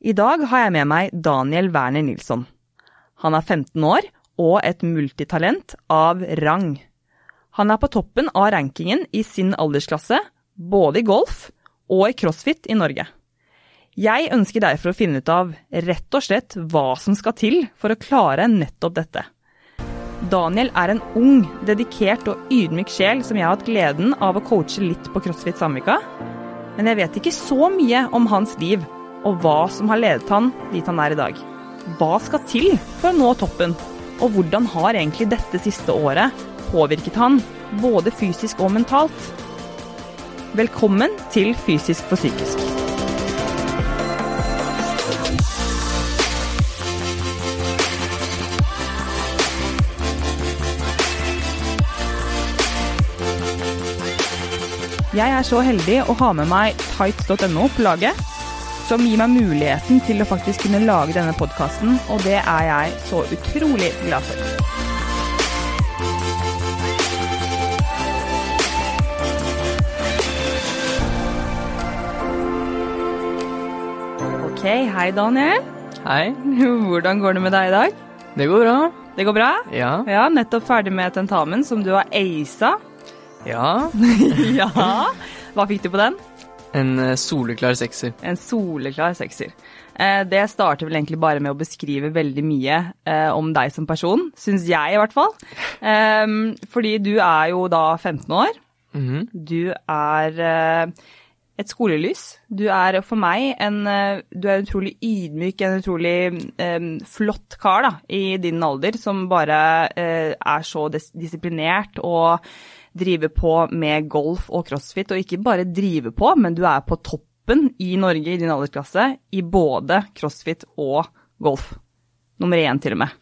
I dag har jeg med meg Daniel Werner Nilsson. Han er 15 år og et multitalent av rang. Han er på toppen av rankingen i sin aldersklasse, både i golf og i crossfit i Norge. Jeg ønsker derfor å finne ut av rett og slett hva som skal til for å klare nettopp dette. Daniel er en ung, dedikert og ydmyk sjel som jeg har hatt gleden av å coache litt på CrossFit Samvika. Men jeg vet ikke så mye om hans liv og hva som har ledet han dit han er i dag. Hva skal til for å nå toppen, og hvordan har egentlig dette siste året påvirket han, både fysisk og mentalt? Velkommen til Fysisk for psykisk. Jeg er så heldig å ha med meg tights.no på laget, som gir meg muligheten til å faktisk kunne lage denne podkasten, og det er jeg så utrolig glad for. Ok, hei Daniel. Hei. Hvordan går det med deg i dag? Det går bra. Det går bra? Ja. Ja, nettopp ferdig med tentamen som du har aisa. Ja. ja. Hva fikk du på den? En eh, soleklar sekser. En soleklar sekser. Eh, det starter vel egentlig bare med å beskrive veldig mye eh, om deg som person, syns jeg i hvert fall. Ehm, fordi du er jo da 15 år. Mhm. Du er et skolelys. Du er for meg en Du er utrolig ydmyk, en utrolig flott kar da, i din alder, som bare er så disiplinert og driver på med golf og crossfit, og ikke bare drive på, men du er på toppen i Norge i din aldersklasse i både crossfit og golf. Nummer én, til og med.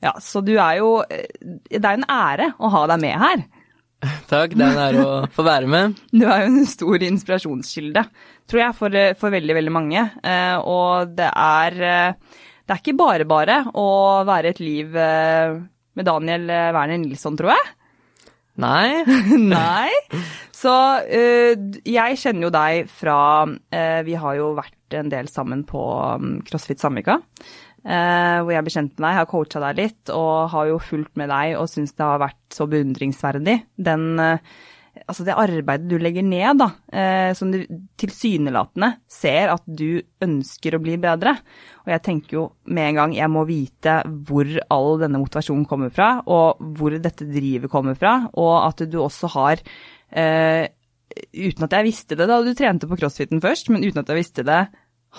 Ja, så du er jo Det er en ære å ha deg med her. Takk, det er en ære å få være med. Du er jo en stor inspirasjonskilde, tror jeg, for, for veldig, veldig mange. Og det er, det er ikke bare bare å være et liv med Daniel Werner Nilsson, tror jeg. Nei. Nei. Så uh, jeg kjenner jo deg fra uh, Vi har jo vært en del sammen på um, CrossFit Samvika. Uh, hvor jeg ble kjent med deg, har coacha deg litt og har jo fulgt med deg og syns det har vært så beundringsverdig. Den altså det arbeidet du legger ned, da, eh, som du tilsynelatende ser at du ønsker å bli bedre. Og jeg tenker jo med en gang jeg må vite hvor all denne motivasjonen kommer fra, og hvor dette drivet kommer fra, og at du også har eh, Uten at jeg visste det da du trente på crossfiten først, men uten at jeg visste det,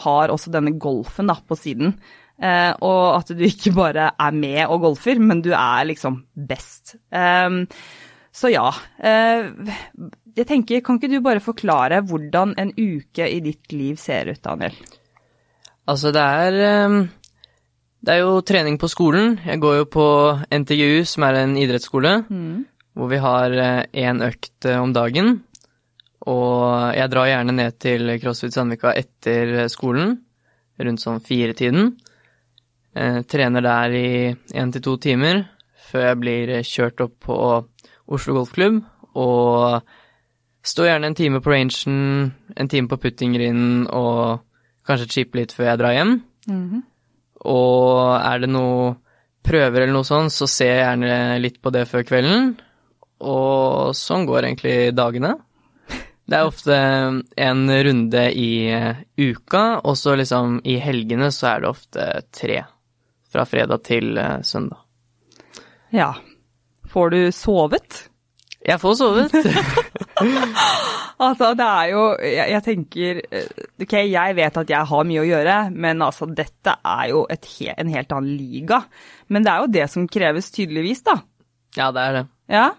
har også denne golfen da på siden. Eh, og at du ikke bare er med og golfer, men du er liksom best. Eh, så ja. Eh, jeg tenker, kan ikke du bare forklare hvordan en uke i ditt liv ser ut, Daniel? Altså, det er ehm, Det er jo trening på skolen. Jeg går jo på NTGU, som er en idrettsskole, mm. hvor vi har én eh, økt eh, om dagen. Og jeg drar gjerne ned til CrossFit Sandvika etter skolen, rundt sånn firetiden. Trener der i én til to timer, før jeg blir kjørt opp på Oslo Golfklubb, og stå gjerne en time på rangen, en time på puttinggrinden og kanskje chippe litt før jeg drar hjem. Mm -hmm. Og er det noe prøver eller noe sånt, så ser jeg gjerne litt på det før kvelden. Og sånn går egentlig dagene. Det er ofte en runde i uka, og så liksom i helgene så er det ofte tre. Fra fredag til søndag. Ja, Får du sovet? Jeg får sovet. altså, det er jo jeg, jeg, tenker Ok, jeg vet at jeg har mye å gjøre, men altså, dette er jo he, en helt annen liga. Men det er jo det som kreves, tydeligvis, da. Ja, det er det. Ja?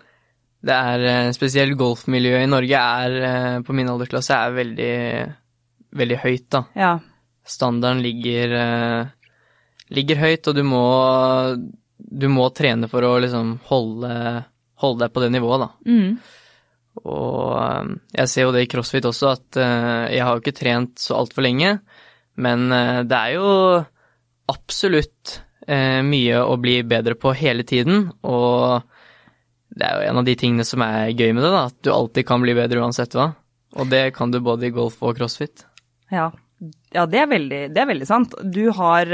Det er eh, Spesielt golfmiljøet i Norge er, eh, på min aldersklasse, er veldig, veldig høyt, da. Ja. Standarden ligger, eh, ligger høyt, og du må du må trene for å liksom holde, holde deg på det nivået, da. Mm. Og um, jeg ser jo det i crossfit også, at uh, jeg har jo ikke trent så altfor lenge, men uh, det er jo absolutt uh, mye å bli bedre på hele tiden, og det er jo en av de tingene som er gøy med det, da, at du alltid kan bli bedre uansett hva. Og det kan du både i golf og crossfit. Ja, Ja, det er veldig, det er veldig sant. Du har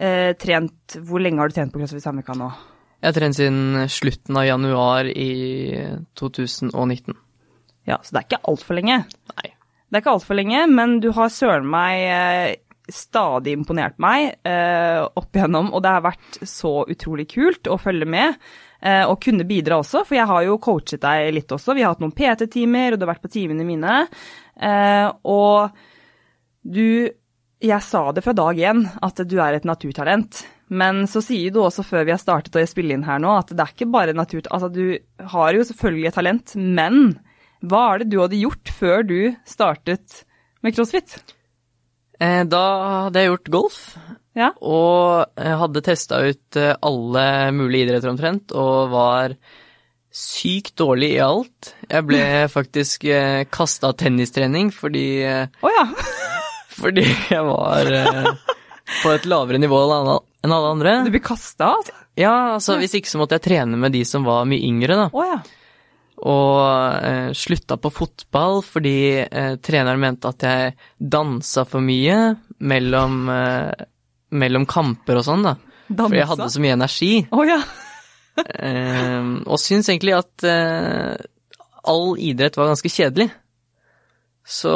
eh, trent Hvor lenge har du trent på CrossFit Sandvika nå? Jeg har trent siden slutten av januar i 2019. Ja, så det er ikke altfor lenge. Nei. Det er ikke altfor lenge, men du har søren meg eh, stadig imponert meg eh, opp igjennom, og det har vært så utrolig kult å følge med. eh, Og kunne bidra også, for jeg har jo coachet deg litt også. Vi har hatt noen PT-timer, og du har vært på timene mine. Eh, Og du Jeg sa det fra dag én, at du er et naturtalent. Men så sier du også før vi har startet å spille inn her nå, at det er ikke bare natur... Altså, du har jo selvfølgelig et talent, men hva er det du hadde gjort før du startet med crossfit? Eh, Da hadde jeg gjort golf, Ja. og hadde testa ut eh, alle mulige idretter omtrent, og var sykt dårlig i alt. Jeg ble faktisk eh, kasta av tennistrening fordi, eh, Å ja. Fordi jeg var eh, på et lavere nivå enn alle- andre. Du blir kasta, altså? Ja, altså hvis ikke så måtte jeg trene med de som var mye yngre, da. Oh, ja. Og eh, slutta på fotball fordi eh, treneren mente at jeg dansa for mye mellom, eh, mellom kamper og sånn, da. Fordi jeg hadde så mye energi. Oh, ja. Eh, og syns egentlig at eh, all idrett var ganske kjedelig. Så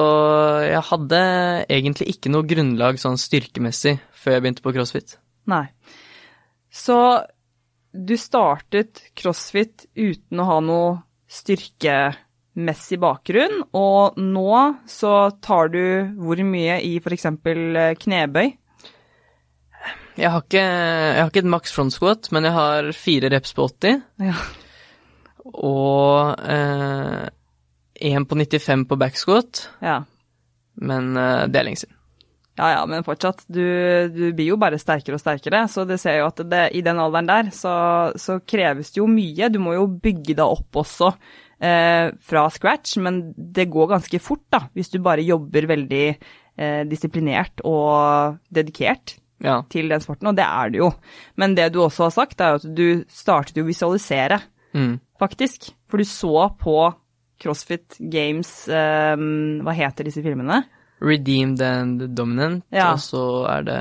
jeg hadde egentlig ikke noe grunnlag sånn styrkemessig før jeg begynte på crossfit. Nei. Så du startet crossfit uten å ha noe styrkemessig bakgrunn, og nå så tar du hvor mye i f.eks. knebøy? Jeg har ikke, jeg har ikke et maks front squat, men jeg har fire reps på 80. Ja. Og eh, en på 95 på backscot, Ja. men eh, det er lenge siden. Ja ja, men fortsatt. Du, du blir jo bare sterkere og sterkere, så det ser jo at det, i den alderen der så, så kreves det jo mye. Du må jo bygge deg opp også eh, fra scratch, men det går ganske fort da, hvis du bare jobber veldig eh, disiplinert og dedikert Ja. til den sporten, og det er det jo. Men det du også har sagt, er at du startet jo å visualisere, Mm. faktisk. For du så på CrossFit Games um, Hva heter disse filmene? Redeemed and Dominant, Ja. og så er det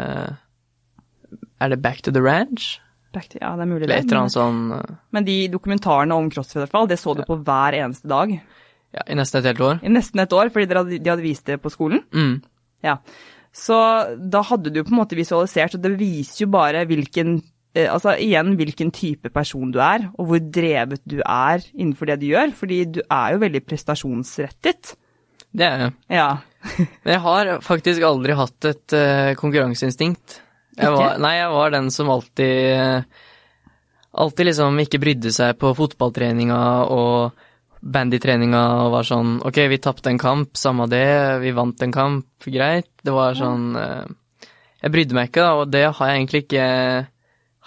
Er det Back to the Ranch? Back to- Ja, det er mulig Eller et eller annet sånn eh, Men de dokumentarene om CrossFit, i hvert fall, det så du på hver eneste dag. Ja, i nesten et helt år. I nesten et år, fordi hadde, de hadde vist det på skolen. Mm. Ja. Så da hadde du på en måte visualisert, og det viser jo bare hvilken Altså igjen hvilken type person du er, og hvor drevet du er innenfor det du gjør. Fordi du er jo veldig prestasjonsrettet. Det er jeg. Ja. Men jeg har faktisk aldri hatt et uh, konkurranseinstinkt. Jeg var, nei, jeg var den som alltid eh, Alltid liksom ikke brydde seg på fotballtreninga og bandytreninga og var sånn Ok, vi tapte en kamp, samme det, vi vant en kamp, greit. Det var sånn uh, Jeg brydde meg ikke, da, og det har jeg egentlig ikke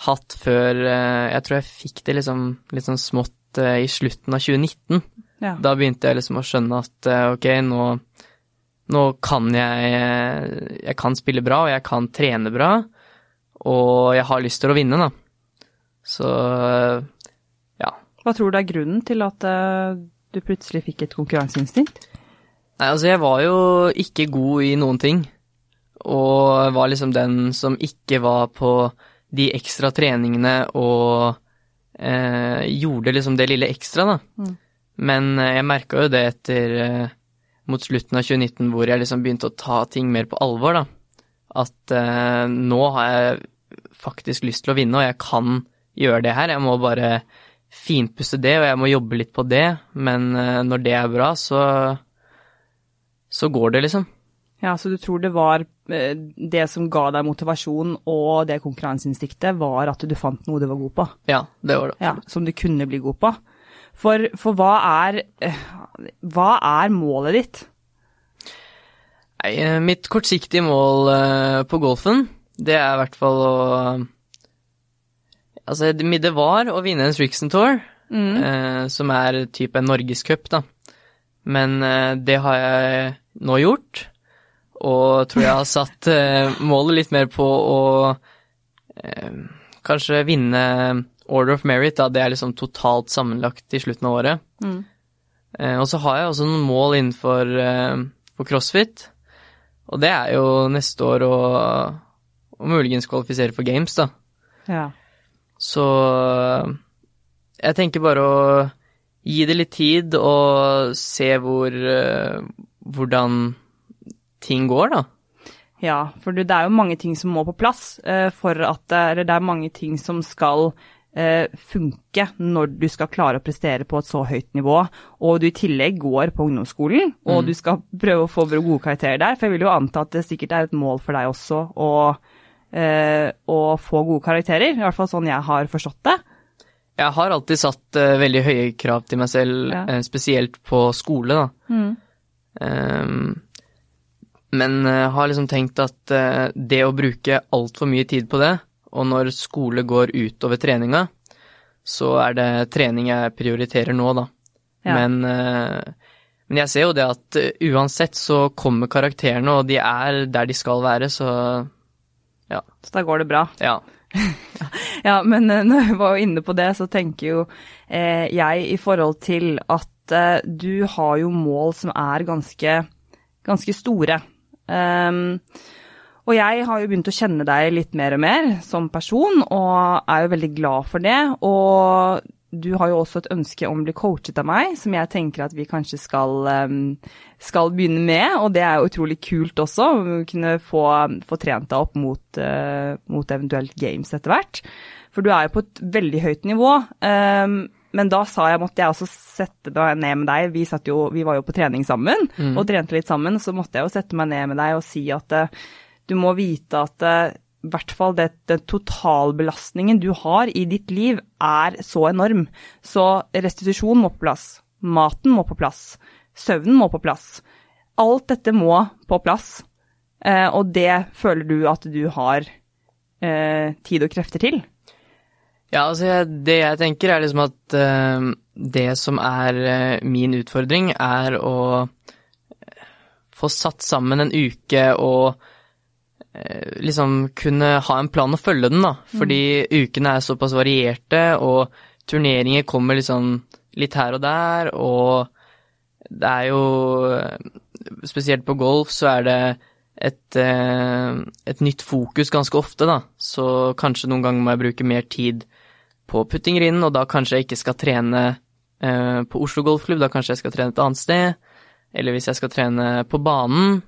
hatt før eh, Jeg tror jeg fikk det liksom litt sånn smått eh, i slutten av 2019. ja. Da begynte jeg liksom å skjønne at eh, ok, nå, nå kan jeg Jeg kan spille bra, og jeg kan trene bra, og jeg har lyst til å vinne, da. Så ja. Hva tror du er grunnen til at du plutselig fikk et konkurranseinstinkt? Nei, altså, jeg var jo ikke god i noen ting, og var liksom den som ikke var på de ekstra treningene og eh, gjorde liksom det lille ekstra, da. Mm. Men eh, jeg merka jo det etter eh, mot slutten av 2019 hvor jeg liksom begynte å ta ting mer på alvor, da. At eh, nå har jeg faktisk lyst til å vinne, og jeg kan gjøre det her. Jeg må bare finpusse det, og jeg må jobbe litt på det. Men eh, når det er bra, så så går det, liksom. Ja, så du tror det var det som ga deg motivasjon og det konkurranseinstinktet, var at du fant noe du var god på? Ja, det var det. Ja, som du kunne bli god på. For, for hva er eh, Hva er målet ditt? Nei, eh, mitt kortsiktige mål eh, på golfen, det er i hvert fall å Altså, det var å vinne en Strixon Tour, mm. som er type en norgescup, da. Men eh, det har jeg nå gjort, og tror jeg har satt eh, målet litt mer på å eh, kanskje vinne Order of Merit, da. Det er liksom totalt sammenlagt i slutten av året. Mm. Eh, og så har jeg også noen mål innenfor eh, crossfit. Og det er jo neste år å, å muligens kvalifisere for games, da. Ja. Så jeg tenker bare å gi det litt tid og se hvor eh, hvordan ting går, da. Ja, for det er jo mange ting som må på plass eh, for at Eller det er mange ting som skal eh, funke når du skal klare å prestere på et så høyt nivå, og du i tillegg går på ungdomsskolen, og Mm. du skal prøve å få gode karakterer der. For jeg vil jo anta at det sikkert er et mål for deg også å, eh, å få gode karakterer. I hvert fall sånn jeg har forstått det. Jeg har alltid satt eh, veldig høye krav til meg selv, Ja. eh, spesielt på skole, da. Ehm, men eh, har liksom tenkt at eh, det å bruke altfor mye tid på det, og når skole går utover treninga, så er det trening jeg prioriterer nå, da. Ja. Men, eh, men jeg ser jo det at uansett så kommer karakterene, og de er der de skal være, så ja. Så da går det bra. ja. Ja, men når jeg var inne på det, så tenker jo eh, jeg i forhold til at eh, du har jo mål som er ganske, ganske store. Ehm, og jeg har jo begynt å kjenne deg litt mer og mer som person, og er jo veldig glad for det. Og du har jo også et ønske om å bli coachet av meg, som jeg tenker at vi kanskje skal, ehm, skal begynne med. Og det er jo utrolig kult også, å kunne få, få trent deg opp mot, eh, mot eventuelt games etter hvert. For du er jo på et veldig høyt nivå. ehm, men da sa jeg, måtte jeg også sette meg ned med deg. Vi, satt jo, vi var jo på trening sammen og trente litt sammen. Så måtte jeg jo sette meg ned med deg og si at uh, du må vite at uh, i hvert fall det, den totalbelastningen du har i ditt liv, er så enorm. Så restitusjon må på plass. Maten må på plass. Søvnen må på plass. Alt dette må på plass. Uh, og det føler du at du har tid og krefter til. Ja, altså jeg, det jeg tenker er liksom at uh, det som er uh, min utfordring, er å eh, få satt sammen en uke og liksom kunne ha en plan og følge den, da. Fordi ukene er såpass varierte, og turneringer kommer liksom litt her og der, og det er jo Spesielt på golf så er det et, et nytt fokus ganske ofte, da. Så kanskje noen ganger må jeg bruke mer tid på puttinggrinden, og da kanskje jeg ikke skal trene eh, på Oslo Golfklubb, da kanskje jeg skal trene et annet sted. Eller hvis jeg skal trene på banen,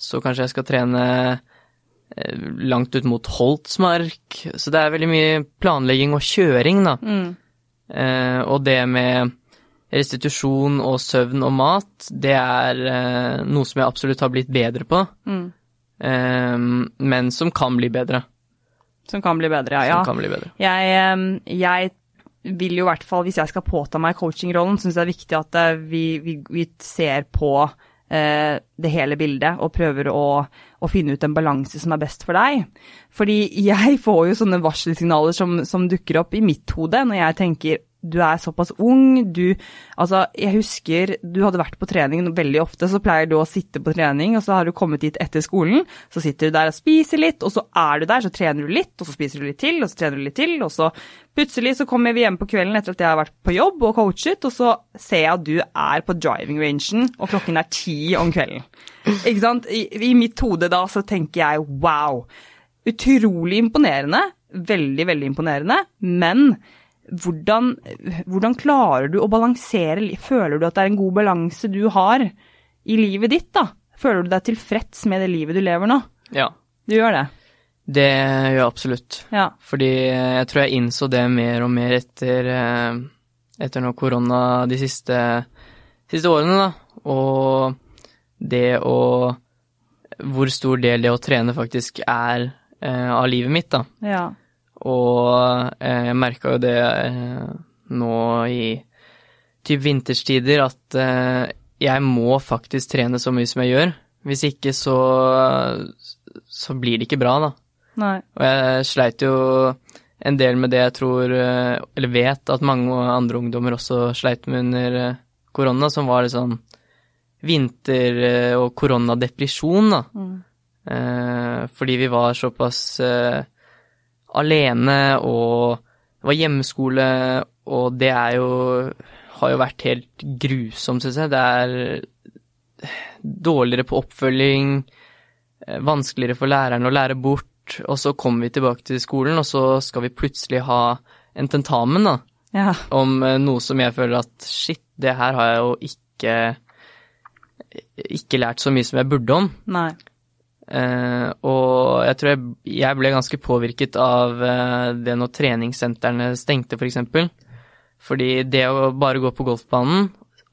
så kanskje jeg skal trene eh, langt ut mot Holtsmark. Så det er veldig mye planlegging og kjøring, da. Eh, og det med restitusjon og søvn og mat, det er noe som jeg absolutt har blitt bedre på. Mm. men som kan bli bedre. Som kan bli bedre, ja. Som kan bli bedre. Jeg, jeg vil jo i hvert fall, hvis jeg skal påta meg coachingrollen, syns det er viktig at eh, vi, vi, vi ser på eh, det hele bildet og prøver å, å finne ut en balanse som er best for deg. Fordi jeg får jo sånne varselsignaler som, som dukker opp i mitt hode når jeg tenker du er såpass ung, du Altså, jeg husker du hadde vært på trening veldig ofte, så pleier du å sitte på trening, og så har du kommet dit etter skolen, så sitter du der og spiser litt, og så er du der, så trener du litt, og så spiser du litt til, og så trener du litt til, og så plutselig så kommer vi hjem på kvelden etter at jeg har vært på jobb og coachet, og så ser jeg at du er på driving rangen, og klokken er ti om kvelden. Ikke sant? I, I mitt hode da så tenker jeg wow. Utrolig imponerende. Veldig, veldig imponerende. Men hvordan, hvordan klarer du å balansere Føler du at det er en god balanse du har i livet ditt, da? Føler du deg tilfreds med det livet du lever nå? Ja, Du gjør det? det gjør jeg absolutt. Ja. Fordi jeg tror jeg innså det mer og mer etter, eh, etter nå korona de siste, siste årene, da. Og det å Hvor stor del det å trene faktisk er eh, av livet mitt, da. Ja. Og eh, jeg merka jo det eh, nå i typ vinterstider at eh, jeg må faktisk trene så mye som jeg gjør. Hvis ikke så, så blir det ikke bra, da. Nei. Og jeg sleit jo en del med det jeg tror, eller vet at mange andre ungdommer også sleit med under korona, som var litt sånn vinter- og koronadepresjon, da. Eh, fordi vi var såpass alene, og det var hjemmeskole, og det er jo har jo vært helt grusomt, syns jeg. Det er dårligere på oppfølging. eh, vanskeligere for læreren å lære bort, og så kommer vi tilbake til skolen, og så skal vi plutselig ha en tentamen, da, Ja. om eh, noe som jeg føler at shit, det her har jeg jo ikke ikke lært så mye som jeg burde om. Nei. Eh, og jeg tror jeg, jeg ble ganske påvirket av uh, det når treningssentrene stengte, f.eks. For eksempel. Fordi det å bare gå på golfbanen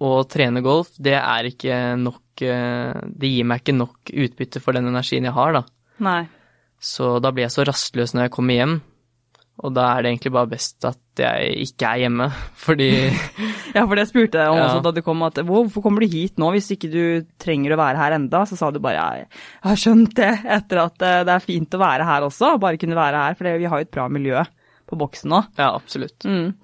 og trene golf, det er ikke nok uh, Det gir meg ikke nok utbytte for den energien jeg har, da. Nei. Så da blir jeg så rastløs når jeg kommer hjem. Og da er det egentlig bare best at jeg ikke er hjemme, fordi Ja, for det spurte jeg om Ja. også da du kom, at hvorfor kommer du hit nå hvis ikke du trenger å være her enda? Så sa du bare jeg har skjønt det etter at eh, det er fint å være her også, bare kunne være her, for vi har jo et bra miljø på boksen nå. Ja, absolutt. Mm.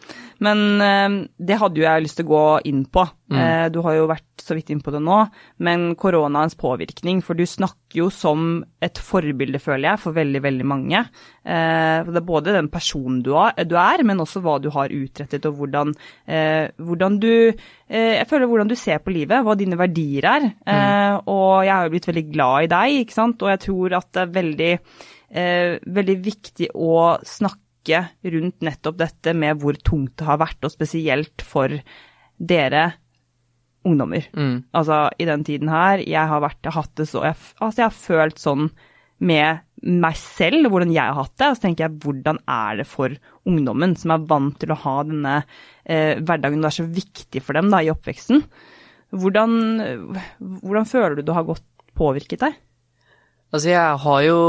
Men eh, det hadde jo jeg lyst til å gå inn på. Eh, du har jo vært så vidt inn på det nå, men koronaens påvirkning, for du snakker jo som et forbilde, føler jeg, for veldig, veldig mange. Eh, det er både den personen du er, du men også hva du har utrettet, og hvordan, hvordan du eh, Jeg føler hvordan du ser på livet, hva dine verdier er. Eh, og jeg har jo blitt veldig glad i deg, ikke sant, og jeg tror at det er veldig, eh, veldig viktig å snakke rundt nettopp dette med hvor tungt det har vært, og spesielt for dere ungdommer. Mm. Altså, i den tiden her, jeg har vært, jeg har hatt det så, jeg, altså, jeg har følt sånn med meg selv, hvordan jeg har hatt det, og så tenker jeg, hvordan er det for ungdommen som er vant til å ha denne eh, hverdagen, det er så viktig for dem da, i oppveksten. Hvordan, hvordan føler du du har gått påvirket deg? Altså, jeg har jo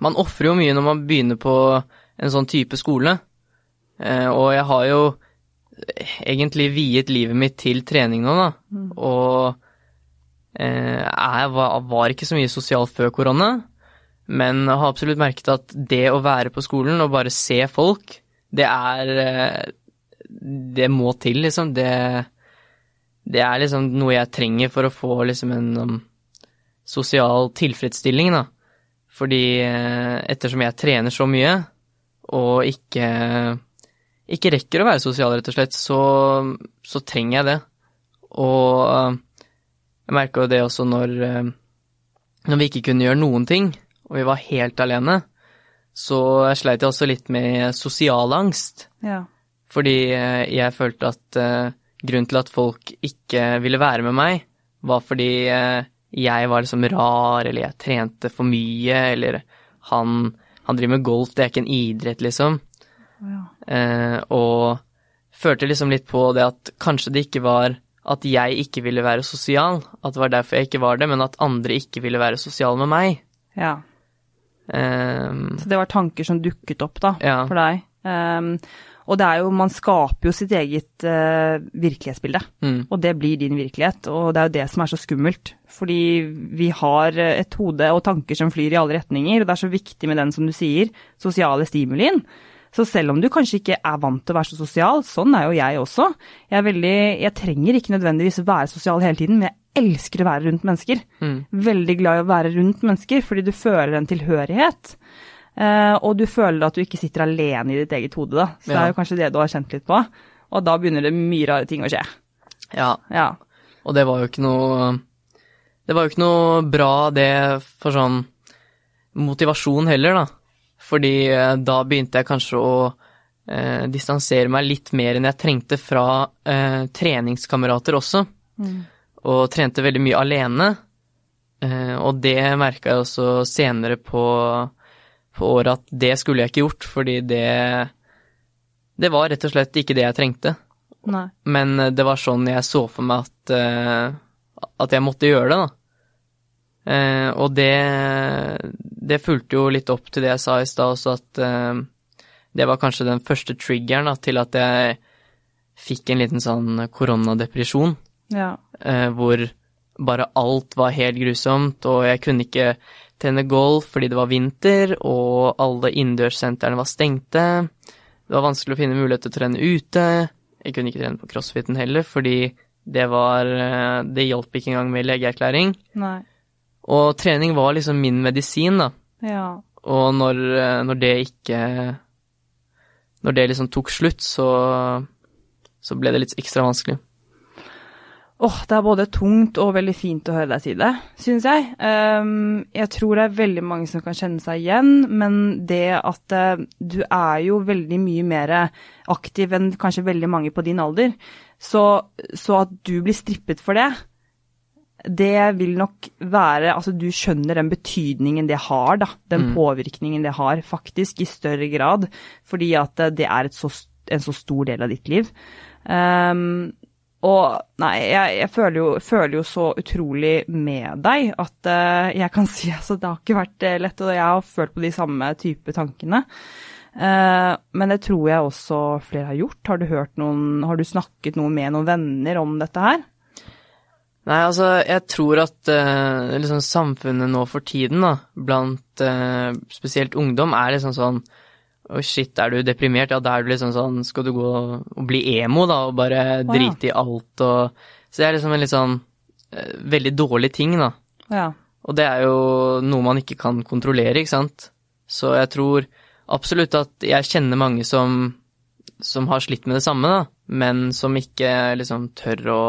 Man ofrer jo mye når man begynner på en sånn type skole. Eh, og jeg har jo egentlig viet livet mitt til trening nå, da. Og eh, jeg var, var ikke så mye sosial før korona, men har absolutt merket at det å være på skolen og bare se folk, det er eh, Det må til, liksom. Det, det er liksom noe jeg trenger for å få liksom en um, sosial tilfredsstilling, da. Fordi eh, ettersom jeg trener så mye, og ikke, ikke rekker å være sosial, rett og slett, så, så trenger jeg det. Og eh, jeg merka jo det også når, eh, når vi ikke kunne gjøre noen ting, og vi var helt alene, så jeg sleit jeg også litt med sosial angst. Ja. Fordi eh, jeg følte at grunnen til at folk ikke ville være med meg, var fordi jeg var liksom rar, eller jeg trente for mye, eller han, han driver med golf, det er ikke en idrett, liksom. Ja. Eh, og følte liksom litt på det at kanskje det ikke var at jeg ikke ville være sosial, at det var derfor jeg ikke var det, men at andre ikke ville være sosiale med meg. ja. Um, Så det var tanker som dukket opp da, Ja. for deg. Ehm, og det er jo, man skaper jo sitt eget uh, virkelighetsbilde, mm, og det blir din virkelighet. Og det er jo det som er så skummelt, fordi vi har eh, et hode og tanker som flyr i alle retninger, og det er så viktig med den, som du sier, sosiale stimulien. Så selv om du kanskje ikke er vant til å være så sosial, sånn er jo jeg også. Jeg, er veldig, jeg trenger ikke nødvendigvis å være sosial hele tiden, men jeg elsker å være rundt mennesker. mm, Veldig glad i å være rundt mennesker, fordi du føler en tilhørighet. Eh, og du føler at du ikke sitter alene i ditt eget hode, da. Så det er jo kanskje det du har kjent litt på. Og da begynner det mye rare ting å skje. ja, Ja. Og det var jo ikke noe Det var jo ikke noe bra det for sånn motivasjon heller, da. Fordi eh, da begynte jeg kanskje å eh, distansere meg litt mer enn jeg trengte fra eh, treningskamerater også. Og trente veldig mye alene. Eh, og det merka jeg også senere på, på året at det skulle jeg ikke gjort, fordi det Det var rett og slett ikke det jeg trengte. Nei. Men eh, det var sånn jeg så for meg at, eh, at jeg måtte gjøre det, da. Uh, og det, det fulgte jo litt opp til det jeg sa i stad også, at uh, det var kanskje den første triggeren da, til at jeg fikk en liten sånn koronadepresjon, Ja. Uh, hvor bare alt var helt grusomt, og jeg kunne ikke trene golf fordi det var vinter, og alle innendørssentrene var stengte. Det var vanskelig å finne mulighet til å trene ute. Jeg kunne ikke trene på crossfiten heller, fordi det var eh, Det hjalp ikke engang med legeerklæring. Nei. Og trening var liksom min medisin, da. Ja. Og når, eh, når det ikke Når det liksom tok slutt, så, så ble det litt ekstra vanskelig. Åh, det er både tungt og veldig fint å høre deg si det, syns jeg. Um, jeg tror det er veldig mange som kan kjenne seg igjen, men det at uh, du er jo veldig mye mer aktiv enn kanskje veldig mange på din alder, så, så at du blir strippet for det, det vil nok være Altså, du skjønner den betydningen det har, da. Den mm. påvirkningen det har, faktisk, i større grad. Fordi at det er så, en så stor del av ditt liv. Um, og nei, jeg, jeg føler, jo, føler, jo, så utrolig med deg at uh, jeg kan si altså det har ikke vært eh, lett, og jeg har følt på de samme type tankene. Uh, men det tror jeg også flere har gjort. Har du noen, har du snakket noe med noen venner om dette her? Nei, altså, jeg tror at uh, liksom samfunnet nå for tiden, da, blant spesielt ungdom, er liksom sånn Oi, shit, er du deprimert? Ja, da er du liksom sånn Skal du gå og bli emo, da, og bare oh, drite i alt og Så det er liksom en litt sånn eh, veldig dårlig ting, da. Ja. Og det er jo noe man ikke kan kontrollere, ikke sant. Så jeg tror absolutt at jeg kjenner mange som, som har slitt med det samme, da, men som ikke liksom tør å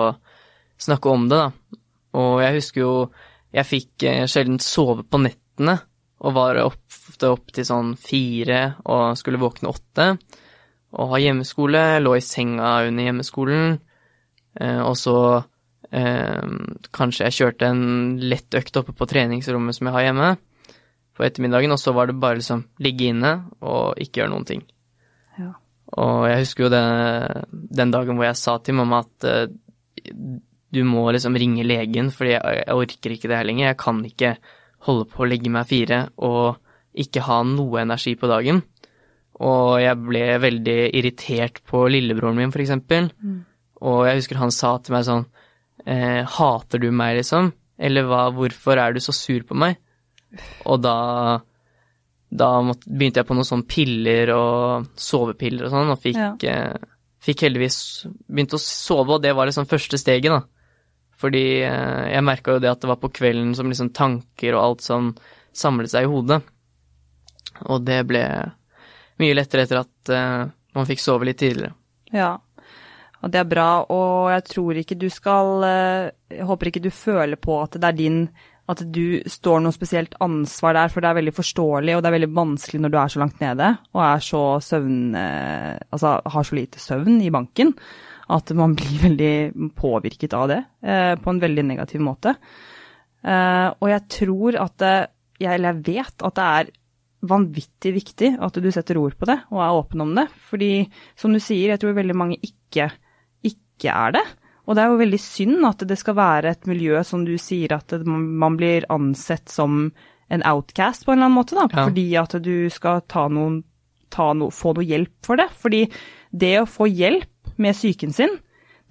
snakke om det, da. Og jeg husker jo jeg fikk eh, sjelden sove på nettene og var ofte opp til sånn fire og skulle våkne åtte. Og ha hjemmeskole, lå i senga under hjemmeskolen. Eh, og så eh, kanskje jeg kjørte en lett økt oppe på treningsrommet som jeg har hjemme på ettermiddagen, og så var det bare liksom ligge inne og ikke gjøre noen ting. Ja. Og jeg husker jo det, den dagen hvor jeg sa til mamma at eh, du må liksom ringe legen, fordi jeg, jeg orker ikke det her lenger. Jeg kan ikke holde på å legge meg fire og ikke ha noe energi på dagen. Og jeg ble veldig irritert på lillebroren min, for eksempel. Mm. Og jeg husker han sa til meg sånn eh, Hater du meg, liksom? Eller hva, hvorfor er du så sur på meg? Og da da måtte, begynte jeg på noen sånne piller og sovepiller og sånn, og fikk, ja. eh, fikk heldigvis begynt å sove, og det var liksom første steget, da. Fordi eh, jeg merka jo det at det var på kvelden som liksom tanker og alt sånn samlet seg i hodet. Og det ble mye lettere etter at uh, man fikk sove litt tidligere. Ja, og det er bra. Og jeg tror ikke du skal uh, Jeg håper ikke du føler på at det er din At du står noe spesielt ansvar der, for det er veldig forståelig, og det er veldig vanskelig når du er så langt nede og er så søvn... Altså har så lite søvn i banken at man blir veldig påvirket av det eh, på en veldig negativ måte. Eh, og jeg tror at det, jeg, eller jeg vet at det er vanvittig viktig at du setter ord på det og er åpen om det. Fordi som du sier, jeg tror veldig mange ikke, ikke er det. Og det er jo veldig synd at det skal være et miljø som du sier at man blir ansett som en outcast på en eller annen måte, da. Ja. Fordi at du skal ta noen, ta no, få noe hjelp for det. Fordi det å få hjelp med psyken sin,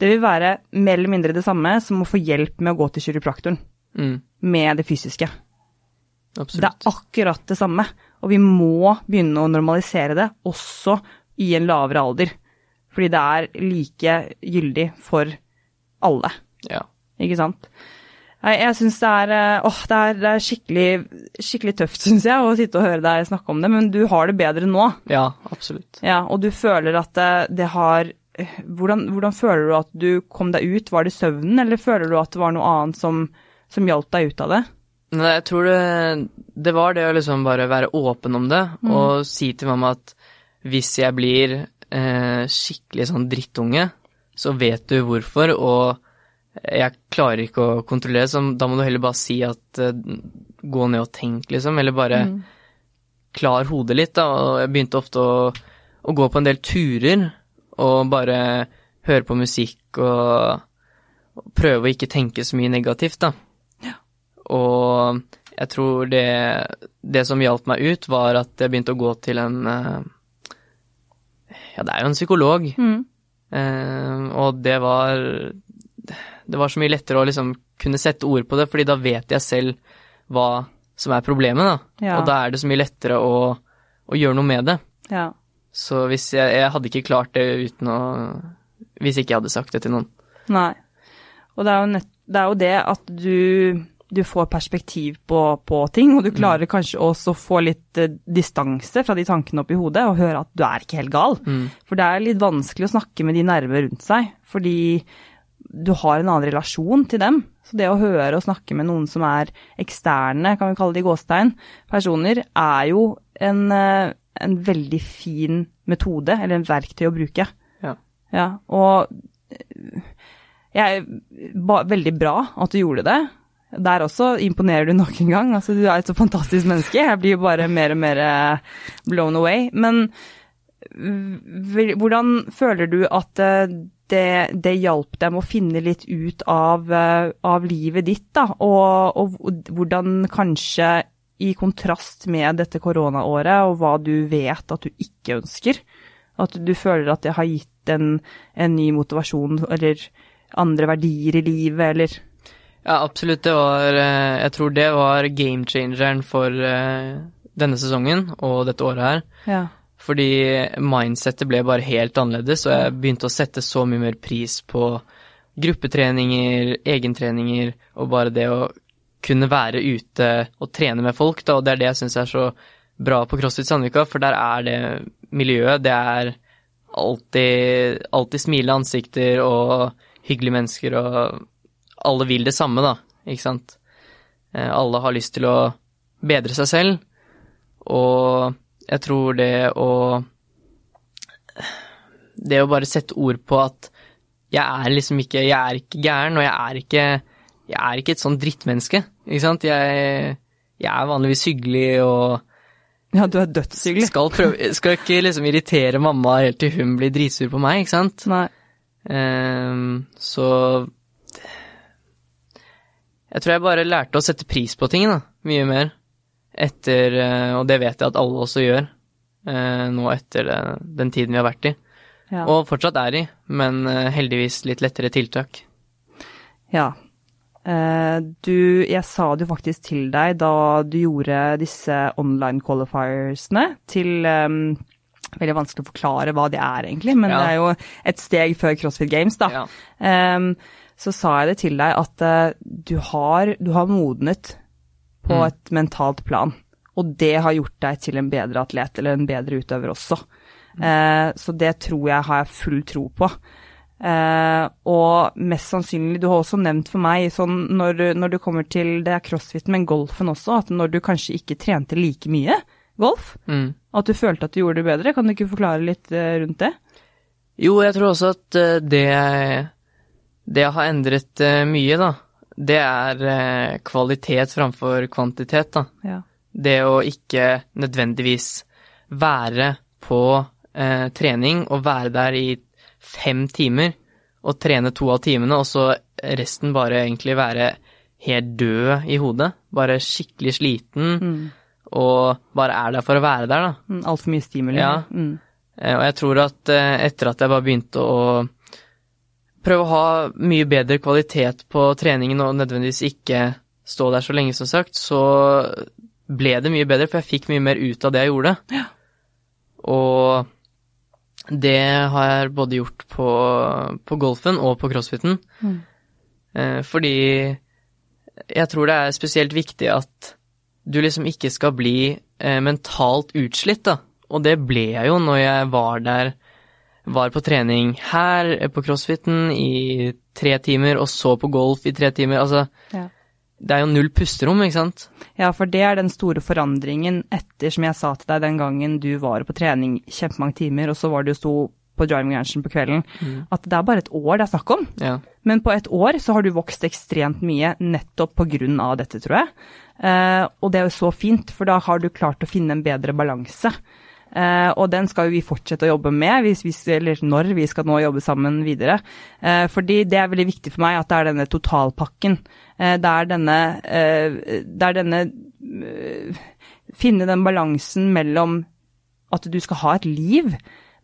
det vil være mer eller mindre det samme som å få hjelp med å gå til kiropraktoren. Mm. Med det fysiske. Absolutt. Det er akkurat det samme. Og vi må begynne å normalisere det, også i en lavere alder. Fordi det er like gyldig for alle. Ja. Ikke sant? Jeg syns det er eh, Åh, det er, det er skikkelig, skikkelig tøft, syns jeg, å sitte og høre deg snakke om det, men du har det bedre nå. Ja, absolutt. Ja, Og du føler at det, det har hvordan, hvordan, føler du at du kom deg ut? Var det søvnen, eller føler du at det var noe annet som, som hjalp deg ut av det? Nei, jeg tror det, det var det å liksom bare være åpen om det, mm. og si til mamma at hvis jeg blir eh, skikkelig sånn drittunge, så vet du hvorfor, og jeg klarer ikke å kontrollere så da må du heller bare si at eh, gå ned og tenk, liksom, eller bare mm. klar hodet litt, da, og jeg begynte ofte å, å gå på en del turer og bare høre på musikk og, og prøve å ikke tenke så mye negativt, da. Ja. Og jeg tror det, det som hjalp meg ut, var at jeg begynte å gå til en eh, Ja, det er jo en psykolog. Mm. Eh, og det var Det var så mye lettere å liksom kunne sette ord på det, fordi da vet jeg selv hva som er problemet, da. Ja. Og da er det så mye lettere å, å gjøre noe med det. Ja. Så hvis jeg, jeg hadde ikke klart det uten å Hvis ikke jeg hadde sagt det til noen. Nei. Og det er jo, nett, det, er jo det, at du, du får perspektiv på, på, ting, og du klarer mm. kanskje også å få litt uh, distanse fra de tankene oppi hodet, og høre at du er ikke helt gal. Mm. For det er litt vanskelig å snakke med de nerver rundt seg, fordi du har en annen relasjon til dem. Så det å høre og snakke med noen som er eksterne, kan vi kalle det i gåstegn, personer, er jo en, eh, en veldig fin metode, eller en verktøy å bruke. Ja. Ja, og eh, jeg, ba, veldig bra at du gjorde det. Der også imponerer du nok en gang. Altså, du er et så fantastisk menneske. Jeg blir bare mer og mer eh, blown away. Men hvordan føler du at eh, det, det hjalp dem å finne litt ut av, av livet ditt, da? Og, og hvordan kanskje i kontrast med dette koronaåret og hva du vet at du ikke ønsker, at du føler at det har gitt en, en ny motivasjon eller andre verdier i livet, eller Ja, absolutt. Det var eh, Jeg tror det var game changeren for eh, denne sesongen og dette året her. Ja. Fordi mindsettet ble bare helt annerledes, og jeg begynte å sette så mye mer pris på gruppetreninger, egentreninger, og bare det å kunne være ute og trene med folk, da, og det er det jeg syns er så bra på CrossFit Sandvika, for der er det miljøet, det er alltid, alltid smilende ansikter og hyggelige mennesker, og alle vil det samme, da, ikke sant. Eh, Alle har lyst til å bedre seg selv, og jeg tror det å Det å bare sette ord på at jeg er liksom ikke Jeg er ikke gæren, og jeg er ikke Jeg er ikke et sånn drittmenneske, ikke sant. Jeg, jeg er vanligvis hyggelig og ja, du er dødshyggelig. skal, prøve, skal ikke liksom irritere mamma helt til hun blir dritsur på meg, ikke sant. Nei. Um, så Jeg tror jeg bare lærte å sette pris på ting, da. Mye mer. Etter eh, Og det vet jeg at alle også gjør. Uh, nå etter det, den tiden vi har vært i. Ja. Og fortsatt er i, men eh, heldigvis litt lettere tiltak. Ja. Eh, du, jeg sa det jo faktisk til deg da du gjorde disse online qualifiersene til um, Veldig vanskelig å forklare hva det er, egentlig, men Ja. det er jo et steg før CrossFit Games, da. Ja. Um, så sa jeg det til deg at uh, du, har, du har modnet på Mm. et mentalt plan. Og det har gjort deg til en bedre atlet, eller en bedre utøver også. Eh, så det tror jeg har jeg full tro på. Eh, og mest sannsynlig, du har også nevnt for meg, sånn når, når du kommer til det er crossfit, men golfen også, at når du kanskje ikke trente like mye golf, Mm. at du følte at du gjorde det bedre. Kan du ikke forklare litt eh, rundt det? Jo, jeg tror også at eh, det Det har endret mye, da. Det er kvalitet framfor kvantitet, da. Ja. det å ikke nødvendigvis være på eh, trening og være der i fem timer og trene to av timene, og så resten bare egentlig være helt død i hodet. Bare skikkelig sliten, Mm. og bare er der for å være der, da. Mm, Altfor mye stimuli. Ja. Mm. Eh, Og jeg tror at eh, etter at jeg bare begynte å prøve å ha mye bedre kvalitet på treningen og nødvendigvis ikke stå der så lenge, som sagt, så ble det mye bedre, for jeg fikk mye mer ut av det jeg gjorde. Ja. Og det har jeg både gjort på, på golfen og på crossfiten. Mm. Eh, Fordi jeg tror det er spesielt viktig at du liksom ikke skal bli eh, mentalt utslitt, da. Og det ble jeg jo når jeg var der, var på trening her eh, på crossfiten i tre timer, og så på golf i tre timer. Altså, Ja. Det er jo null pusterom, ikke sant? Ja, for det er den store forandringen etter, som jeg sa til deg den gangen du var på trening kjempemange timer, og så var du sto på driving ranchen på kvelden, at det er bare et år det er snakk om. Ja. Men på et år så har du vokst ekstremt mye nettopp på grunn av dette, tror jeg. Eh, og det er jo så fint, for da har du klart å finne en bedre balanse. Eh, og den skal jo vi fortsette å jobbe med, hvis vi, eller når vi skal nå jobbe sammen videre. Eh, fordi det er veldig viktig for meg at det er denne totalpakken. Eh, det er denne, det er denne Finne den balansen mellom at du skal ha et liv,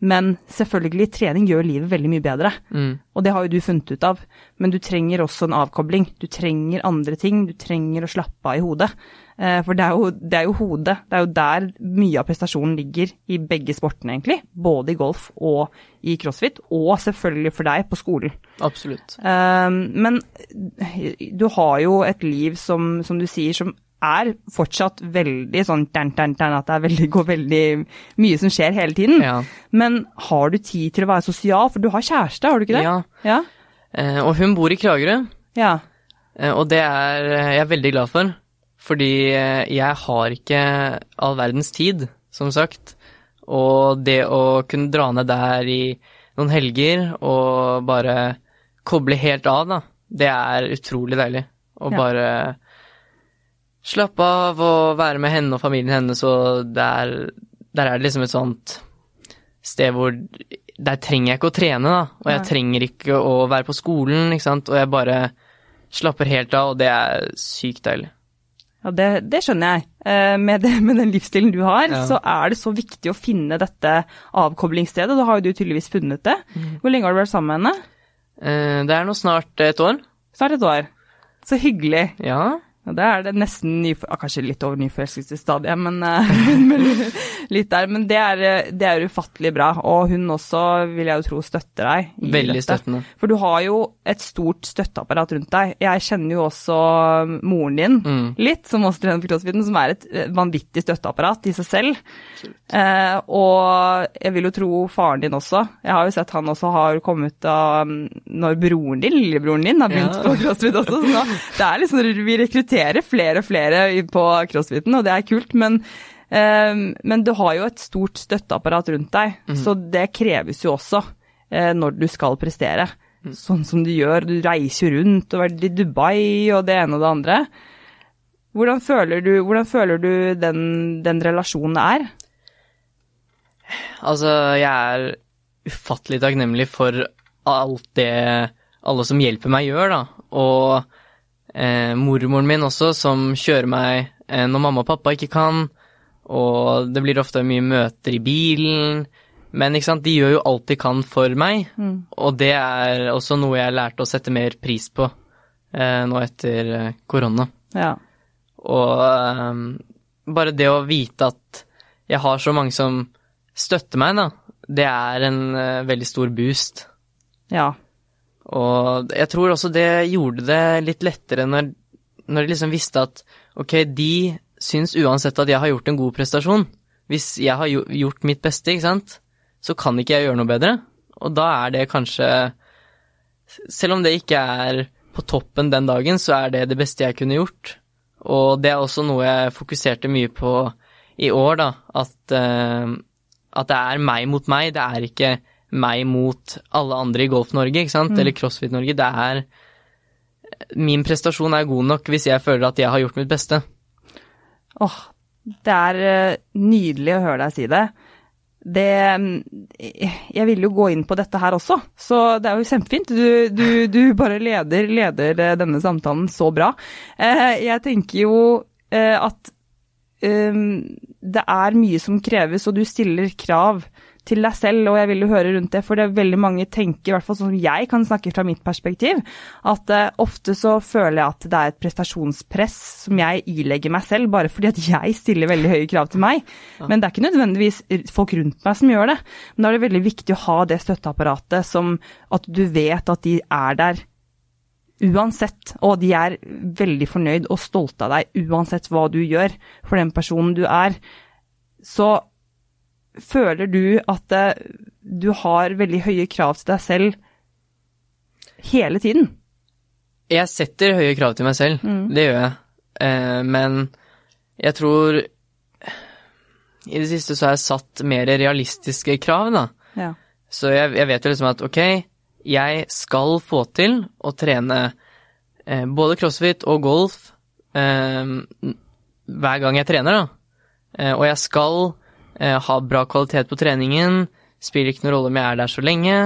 men selvfølgelig, trening gjør livet veldig mye bedre. Mm. Og det har jo du funnet ut av. Men du trenger også en avkobling. Du trenger andre ting. Du trenger å slappe av i hodet. Eh, for det er, jo, det er jo hodet. Det er jo der mye av prestasjonen ligger i begge sportene, egentlig. Både i golf og i crossfit. Og selvfølgelig for deg på skolen. Absolutt. Eh, men du har jo et liv som, som du sier, som er fortsatt veldig sånn tern, tern, tern, at det veldig, går veldig mye som skjer hele tiden. Ja. Men har du tid til å være sosial? For du har kjæreste, har du ikke det? Ja. Ja. Eh, og hun bor i Kragerø, Ja. eh, og det er eh, jeg er veldig glad for. Fordi eh, jeg har ikke all verdens tid, som sagt. Og det å kunne dra ned der i noen helger og bare koble helt av, da, det er utrolig deilig. Å Ja. bare slappe av og være med henne og familien hennes, og der, der er det liksom et sånt sted hvor Der trenger jeg ikke å trene, da, og jeg trenger ikke å være på skolen, ikke sant, og jeg bare slapper helt av, og det er sykt deilig. Ja, det, det skjønner jeg. Eh, Med, det, med den livsstilen du har, Ja. så er det så viktig å finne dette avkoblingsstedet. Da har jo du tydeligvis funnet det. Mm. Hvor lenge har du vært sammen med henne? Eh, Det er nå snart et år. Snart et år. Så hyggelig. Ja. Ja, det er det nesten nyfor... ah, kanskje litt over nyforelskelsesstadiet, men, eh, men litt der. Men det er, eh, det er ufattelig bra. Og hun også, vil jeg jo tro, støtter deg Veldig støttende. For du har jo et stort støtteapparat rundt deg. Jeg kjenner jo også moren din Mm. litt, som også trener på CrossFiten, som er et eh, vanvittig støtteapparat i seg selv. Eh, og jeg vil jo tro faren din også. Jeg har jo sett han også har kommet av mm, når broren din, lillebroren din, har begynt Ja. på CrossFit også. Så det er liksom, vi rekrutterer flere og flere på CrossFiten, og det er kult. Men, eh, men du har jo et stort støtteapparat rundt deg, så det kreves jo også eh, når du skal prestere. Sånn som du gjør. Du reiser jo rundt og har vært i Dubai og det ene og det andre. Hvordan føler du, hvordan føler du den, den relasjonen er? Altså, jeg er ufattelig takknemlig for alt det alle som hjelper meg, gjør, da. Og eh, mormoren min også, som kjører meg eh, når mamma og pappa ikke kan. Og det blir ofte mye møter i bilen. Men ikke sant, de gjør jo alt de kan for meg. Og det er også noe jeg lærte å sette mer pris på eh, nå etter eh, korona. Ja. Og ehm, bare det å vite at jeg har så mange som støtter meg, da, det er en eh, veldig stor boost. Ja. Og jeg tror også det gjorde det litt lettere når, når de liksom visste at ok, de syns uansett at jeg har gjort en god prestasjon. Hvis jeg har gjort mitt beste, ikke sant, så kan ikke jeg gjøre noe bedre. Og da er det kanskje Selv om det ikke er på toppen den dagen, så er det det beste jeg kunne gjort. Og det er også noe jeg fokuserte mye på i år, da. At, uh, at det er meg mot meg. Det er ikke meg mot alle andre i Golf-Norge, ikke sant, eller CrossFit-Norge. Det er Min prestasjon er god nok hvis jeg føler at jeg har gjort mitt beste. Åh, det er eh, nydelig å høre deg si det. Det mm, Jeg ville jo gå inn på dette her også, så det er jo kjempefint. Du, du, du bare leder, leder eh, denne samtalen så bra. Eh, Jeg tenker jo at det er mye som kreves, og du stiller krav til deg selv, og jeg vil jo høre rundt det, for det er veldig mange tenker, i hvert fall sånn som jeg kan snakke fra mitt perspektiv, at uh, ofte så føler jeg at det er et prestasjonspress som jeg ilegger meg selv, bare fordi at jeg stiller veldig høye krav til meg. Men det er ikke nødvendigvis folk rundt meg som gjør det. Men da er det veldig viktig å ha det støtteapparatet som at du vet at de er der uansett, og de er veldig fornøyd og stolte av deg uansett hva du gjør for den personen du er. Så føler du at eh, du har veldig høye krav til deg selv hele tiden? Jeg setter høye krav til meg selv, det gjør jeg. Eh, men jeg tror I det siste så har jeg satt mer realistiske krav, da. Ja. Så jeg, jeg vet jo liksom at ok, jeg skal få til å trene eh, både crossfit og golf hver gang jeg trener, da. Og jeg skal eh, ha bra kvalitet på treningen, spiller ikke noen rolle om jeg er der så lenge,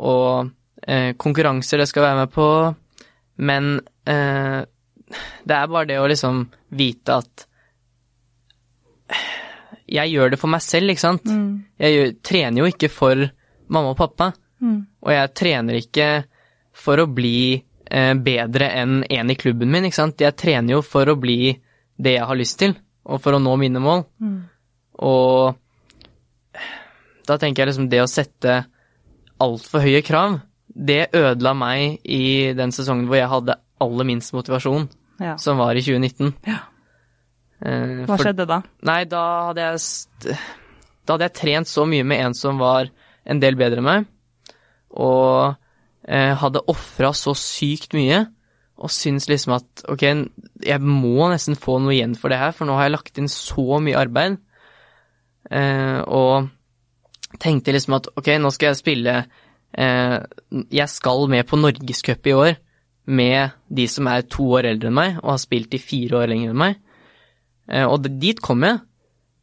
og eh, konkurranser det skal være med på, men eh, det er bare det å liksom vite at jeg gjør det for meg selv, ikke sant? Jeg gjør, trener jo ikke for mamma og pappa, og jeg trener ikke for å bli eh, bedre enn en i klubben min, ikke sant? Jeg trener jo for å bli det jeg har lyst til, og for å nå mine mål. Og da tenker jeg liksom det å sette altfor høye krav, det ødela meg i den sesongen hvor jeg hadde aller minst motivasjon, ja. som var i 2019. Ja. Eh, Hva for- skjedde da? Nei, da hadde jeg Da hadde jeg trent så mye med en som var en del bedre enn meg, og eh, hadde ofra så sykt mye, og syns liksom at ok, jeg må nesten få noe igjen for det her, for nå har jeg lagt inn så mye arbeid. Eh, og tenkte liksom at ok, nå skal jeg spille eh, Jeg skal med på Norgescup i år med de som er to år eldre enn meg og har spilt i fire år lenger enn meg. Eh, og dit kom jeg,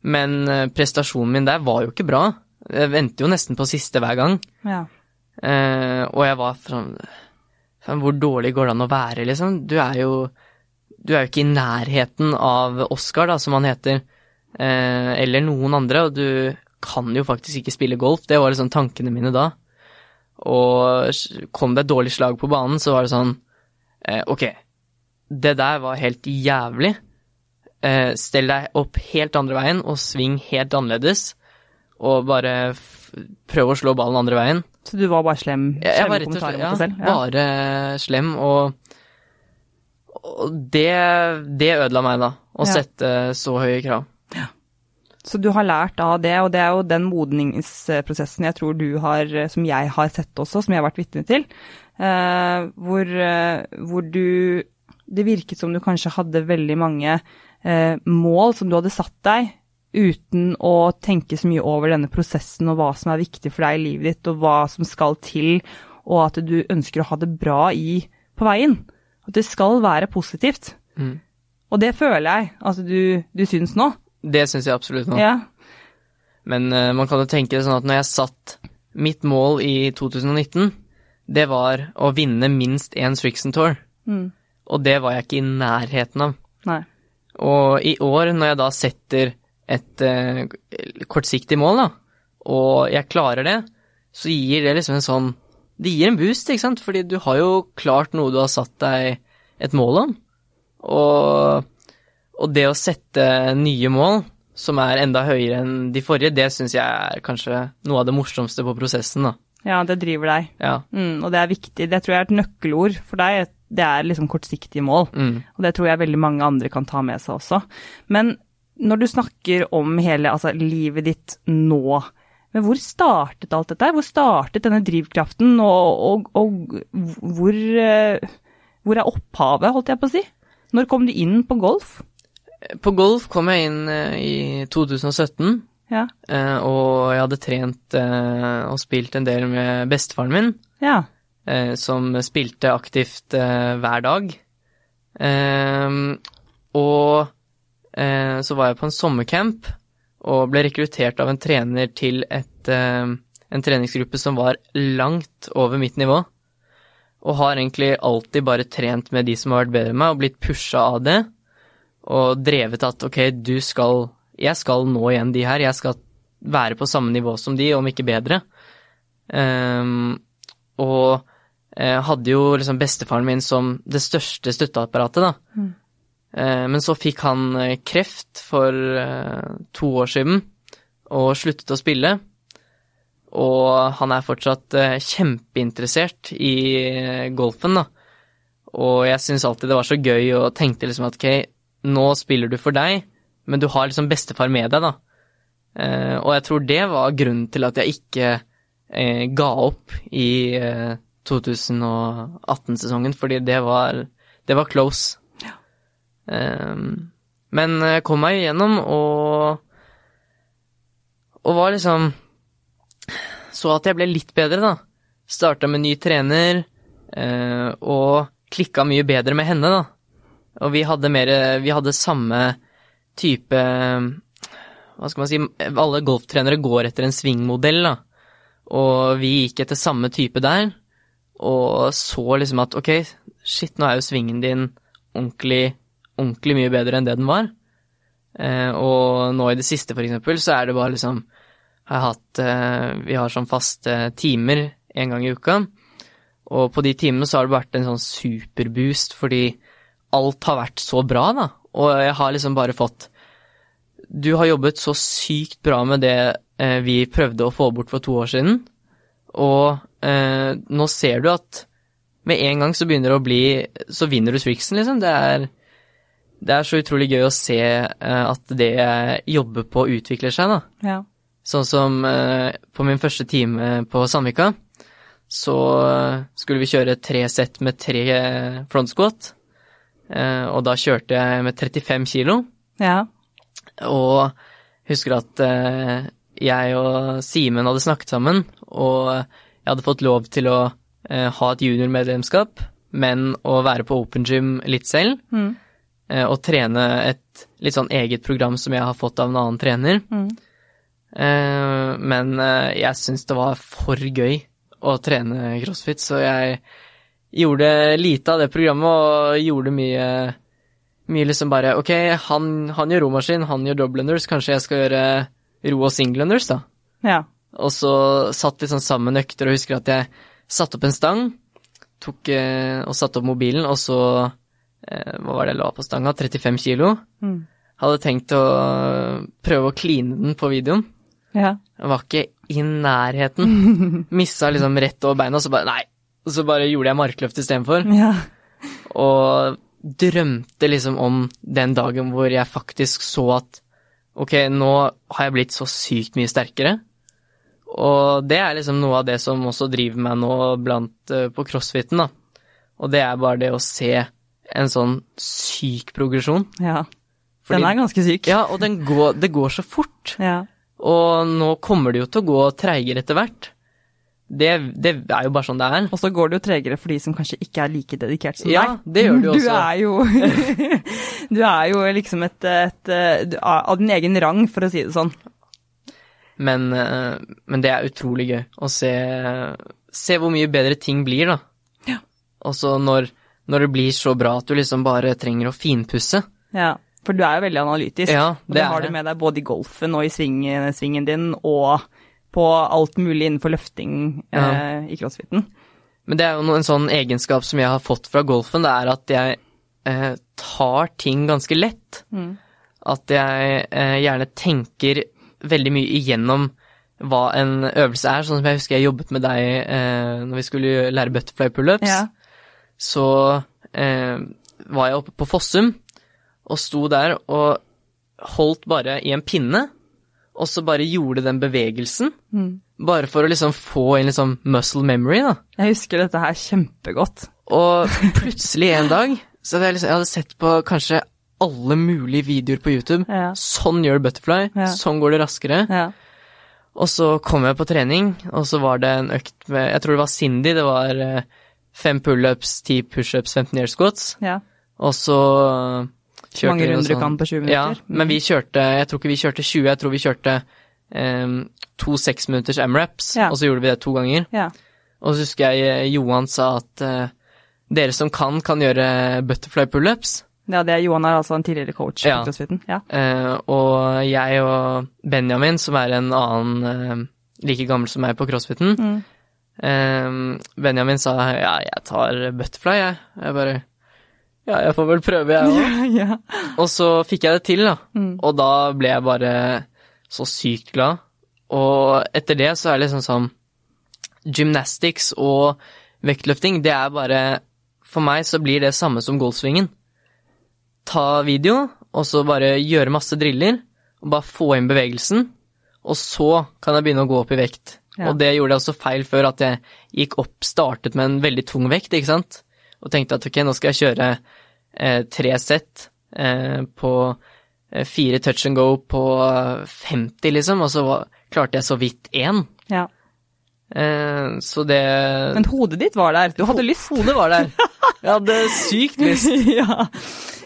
men prestasjonen min der var jo ikke bra. Jeg venter jo nesten på siste hver gang. Ja. Eh, og jeg var sånn Hvor dårlig går det an å være, liksom? Du er jo Du er jo ikke i nærheten av Oscar, da, som han heter, eller noen andre, og du kan jo faktisk ikke spille golf. Det var liksom tankene mine da. Og kom det et dårlig slag på banen, så var det sånn eh, Ok, det der var helt jævlig. Eh, stell deg opp helt andre veien og sving helt annerledes, og bare prøv å slå ballen andre veien. Så du var bare slem? Jeg, jeg var rett og slett ja, ja. bare slem, og, og det, det, ødela meg, da. Å ja. sette så høye krav. Ja. Så du har lært av det, og det er jo den modningsprosessen jeg tror du har, som jeg har sett også, som jeg har vært vitne til, eh, hvor, eh, hvor, du Det virket som du kanskje hadde veldig mange eh, mål som du hadde satt deg, uten å tenke så mye over denne prosessen og hva som er viktig for deg i livet ditt, og hva som skal til, og at du ønsker å ha det bra i, på veien. At det skal være positivt. Mm. Og det føler jeg at du, du syns nå. Det syns jeg absolutt nå. Ja. Men uh, man kan jo tenke det sånn at når jeg satt Mitt mål i 2019, det var å vinne minst én Strixon Tour. Mm. Og det var jeg ikke i nærheten av. Nei. Og i år, når jeg da setter et uh, kortsiktig mål, da, og jeg klarer det, så gir det liksom en sånn Det gir en boost, ikke sant, fordi du har jo klart noe du har satt deg et mål om. Og, og det å sette nye mål som er enda høyere enn de forrige, det syns jeg er kanskje noe av det morsomste på prosessen, da. Ja, det driver deg. Ja. Mm, og det er viktig. Det tror jeg er et nøkkelord for deg. Det er liksom kortsiktige mål. Mm. Og det tror jeg veldig mange andre kan ta med seg også. Men når du snakker om hele altså, livet ditt nå, men hvor startet alt dette? Hvor startet denne drivkraften, og, og, og hvor, eh, hvor, er opphavet, holdt jeg på å si? Når kom du inn på golf? På golf kom jeg inn eh, i 2017, ja. Eh, og jeg hadde trent og spilt en del med bestefaren min, ja. som spilte aktivt hver dag. Og Eh, så var jeg på en sommercamp og ble rekruttert av en trener til et, eh, en treningsgruppe som var langt over mitt nivå. Og har egentlig alltid bare trent med de som har vært bedre enn meg, og blitt pusha av det. Og drevet at ok, du skal Jeg skal nå igjen de her. Jeg skal være på samme nivå som de, om ikke bedre. Um, og uh, hadde jo liksom bestefaren min som det største støtteapparatet, da. Mm. Eh, men så fikk han eh, kreft for eh, to år siden og sluttet å spille. Og han er fortsatt kjempeinteressert i golfen, da. Og jeg syns alltid det var så gøy og tenkte liksom at ok, nå spiller du for deg, men du har liksom bestefar med deg, da. Og jeg tror det var grunnen til at jeg ikke ga opp i 2018-sesongen, fordi det var, det var close. Ja. men jeg kom meg igjennom og Og var liksom Så at jeg ble litt bedre, da. Starta med ny trener og klikka mye bedre med henne, da. Og vi hadde mer Vi hadde samme type Hva skal man si Alle golftrenere går etter en svingmodell, da. Og vi gikk etter samme type der, og så liksom at ok, shit, nå er jo svingen din ordentlig ordentlig mye bedre enn det den var. Eh, og nå i det siste, for eksempel, så er det bare liksom har hatt, eh, Vi har sånn faste timer en gang i uka, og på de timene så har det vært en sånn superboost fordi alt har vært så bra, da. Og jeg har liksom bare fått Du har jobbet så sykt bra med det eh, vi prøvde å få bort for to år siden, og eh, nå ser du at med en gang så begynner det å bli Så vinner du Strixen, liksom. Det er det er så utrolig gøy å se eh, at det jeg jobber på, utvikler seg, da. Ja. Sånn som uh, på min første time på Sandvika, så eh, skulle vi kjøre tre sett med tre front squat. Eh, og da kjørte jeg med 35 kilo. Ja. Og husker at eh, jeg og Simen hadde snakket sammen, og jeg hadde fått lov til å eh, ha et juniormedlemskap, men å være på open gym litt selv. Mm. Og trene et litt sånn eget program som jeg har fått av en annen trener. Mm. Men jeg syns det var for gøy å trene crossfit, så jeg gjorde lite av det programmet og gjorde mye mye liksom bare Ok, han, han gjør romaskin, han gjør double-unders, kanskje jeg skal gjøre ro- og single-unders, da. Ja. Og så satt litt sånn sammen økter og husker at jeg satte opp en stang, tok eh, og satte opp mobilen, og så eh, Hva var det jeg la på stanga? 35 kilo. Mm. Hadde tenkt å prøve å kline den på videoen. Ja. Jeg var ikke i nærheten. Missa liksom rett over beina, og så bare nei. Og så bare gjorde jeg markløft istedenfor. Ja. Og drømte liksom om den dagen hvor jeg faktisk så at ok, nå har jeg blitt så sykt mye sterkere. Og det er liksom noe av det som også driver meg nå blant eh, på crossfiten, da. Og det er bare det å se en sånn syk progresjon. ja. Fordi- Den er ganske syk. Ja, og den går, det går så fort. Ja. Og nå kommer det jo til å gå treigere etter hvert. Det, det er jo bare sånn det er. Og så går det jo tregere for de som kanskje ikke er like dedikert som Ja, deg. det gjør det jo Du også. er jo Du er jo liksom et, et, du er Av din egen rang, for å si det sånn. Men, eh, men det er utrolig gøy å se, se hvor mye bedre ting blir, da. Ja. Og så når, når det blir så bra at du liksom bare trenger å finpusse. Ja. For du er jo veldig analytisk. Ja, og det det er har du med deg både i golfen og i svingen, svingen din, og på alt mulig innenfor løfting Ja. eh, i crossfiten. Men det er jo en sånn egenskap som jeg har fått fra golfen, det er at jeg eh, tar ting ganske lett. Mm. At jeg eh, gjerne tenker veldig mye igjennom hva en øvelse er, sånn som jeg husker jeg jobbet med deg eh, når vi skulle lære butterfly pullups. Ja. så eh, var jeg oppe på Fossum og sto der og holdt bare i en pinne, og så bare gjorde den bevegelsen. Mm. Bare for å liksom få en liksom muscle memory, da. Jeg husker dette her kjempegodt. Og plutselig en dag så hadde jeg, liksom, jeg hadde sett på kanskje alle mulige videoer på YouTube. Ja. Sånn gjør du butterfly, Ja. sånn går det raskere. Ja. Og så kom jeg på trening, og så var det en økt med Jeg tror det var Cindy. Det var eh, fem pullups, ti pushups, 15 air squats. ja. Og så kjørte Mange runder du sånn- kan på 20 minutter. Ja, men vi kjørte Jeg tror ikke vi kjørte 20, jeg tror vi kjørte um, to seksminutters M-raps, Ja. og så gjorde vi det to ganger. Ja. Og så husker jeg eh, Johan sa at uh, dere som kan, kan gjøre butterfly pullups. ja, det er Johan er altså en tidligere coach Ja. Ja. Uh, og jeg og Benjamin, som er en annen uh, like gammel som meg på crossfiten, Mm. eh, Benjamin sa ja, jeg tar butterfly, jeg. Jeg bare ja, jeg får vel prøve, jeg òg. ja. Og så fikk jeg det til, da. Mm. Og da ble jeg bare så sykt glad. Og etter det så er det liksom sånn Gymnastics og vektløfting, det er bare For meg så blir det samme som golfsvingen. Ta video, og så bare gjøre masse driller, og bare få inn bevegelsen. Og så kan jeg begynne å gå opp i vekt. Ja. Og det gjorde jeg også feil før, at jeg gikk opp, startet med en veldig tung vekt, ikke sant. Og tenkte at ok, nå skal jeg kjøre tre sett eh, på eh, fire touch and go på eh, 50, liksom, og så var, klarte jeg så vidt én. ja. Eh, så det Men hodet ditt var der. Du hadde lyst. Hodet var der. Jeg hadde sykt lyst. ja.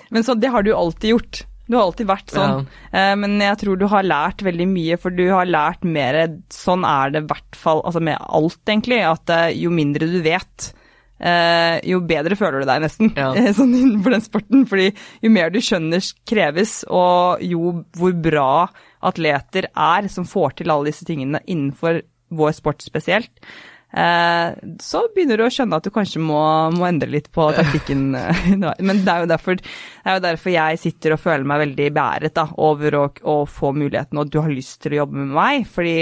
Men så det har du alltid gjort. Du har alltid vært sånn. Ja. Men jeg tror du har lært veldig mye, for du har lært mer Sånn er det i hvert fall altså med alt, egentlig. At eh, jo mindre du vet, eh, jo bedre føler du deg, nesten. Ja. eh, Sånn innenfor den sporten. Fordi jo mer du skjønner kreves, og jo hvor bra atleter er som får til alle disse tingene innenfor vår sport spesielt, eh, så begynner du å skjønne at du kanskje må, må endre litt på taktikken. eh, Men det er, derfor, det er jo derfor jeg sitter og føler meg veldig beæret da, over å, å få muligheten, og du har lyst til å jobbe med meg. Fordi,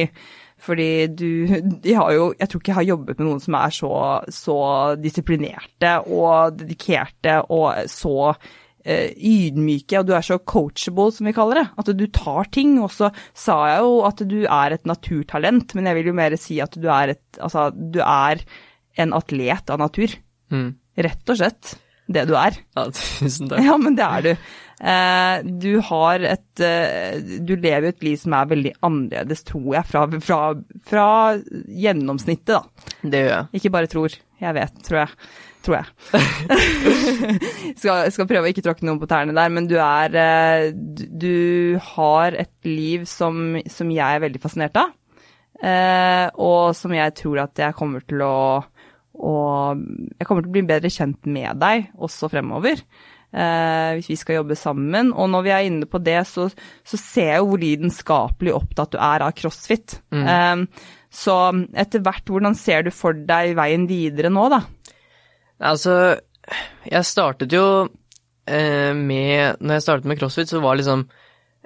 fordi du de har jo, Jeg tror ikke jeg har jobbet med noen som er så, så disiplinerte og dedikerte og så eh, ydmyke, og du er så coachable, som vi kaller det. At du tar ting. Og så sa jeg jo at du er et naturtalent, men jeg vil jo mer si at du er et Altså, du er en atlet av natur. Mm. Rett og slett det du er. Ja, tusen takk. Ja, men det er du. Eh, du har et eh, Du lever et liv som er veldig annerledes, tror jeg, fra, fra, fra gjennomsnittet, da. Det gjør jeg. Ikke bare tror. Jeg vet, tror jeg. Tror jeg. skal, skal prøve å ikke tråkke noen på tærne der, men du er eh, du, har et liv som, som jeg er veldig fascinert av. Og som jeg tror at jeg kommer til å, å Jeg kommer til å bli bedre kjent med deg også fremover. Eh, hvis vi skal jobbe sammen. Og når vi er inne på det, så, så ser jeg jo hvor lidenskapelig opptatt du er av crossfit. Eh, så etter hvert, hvordan ser du for deg veien videre nå, da? Altså, jeg startet jo eh, med Når jeg startet med crossfit, så var liksom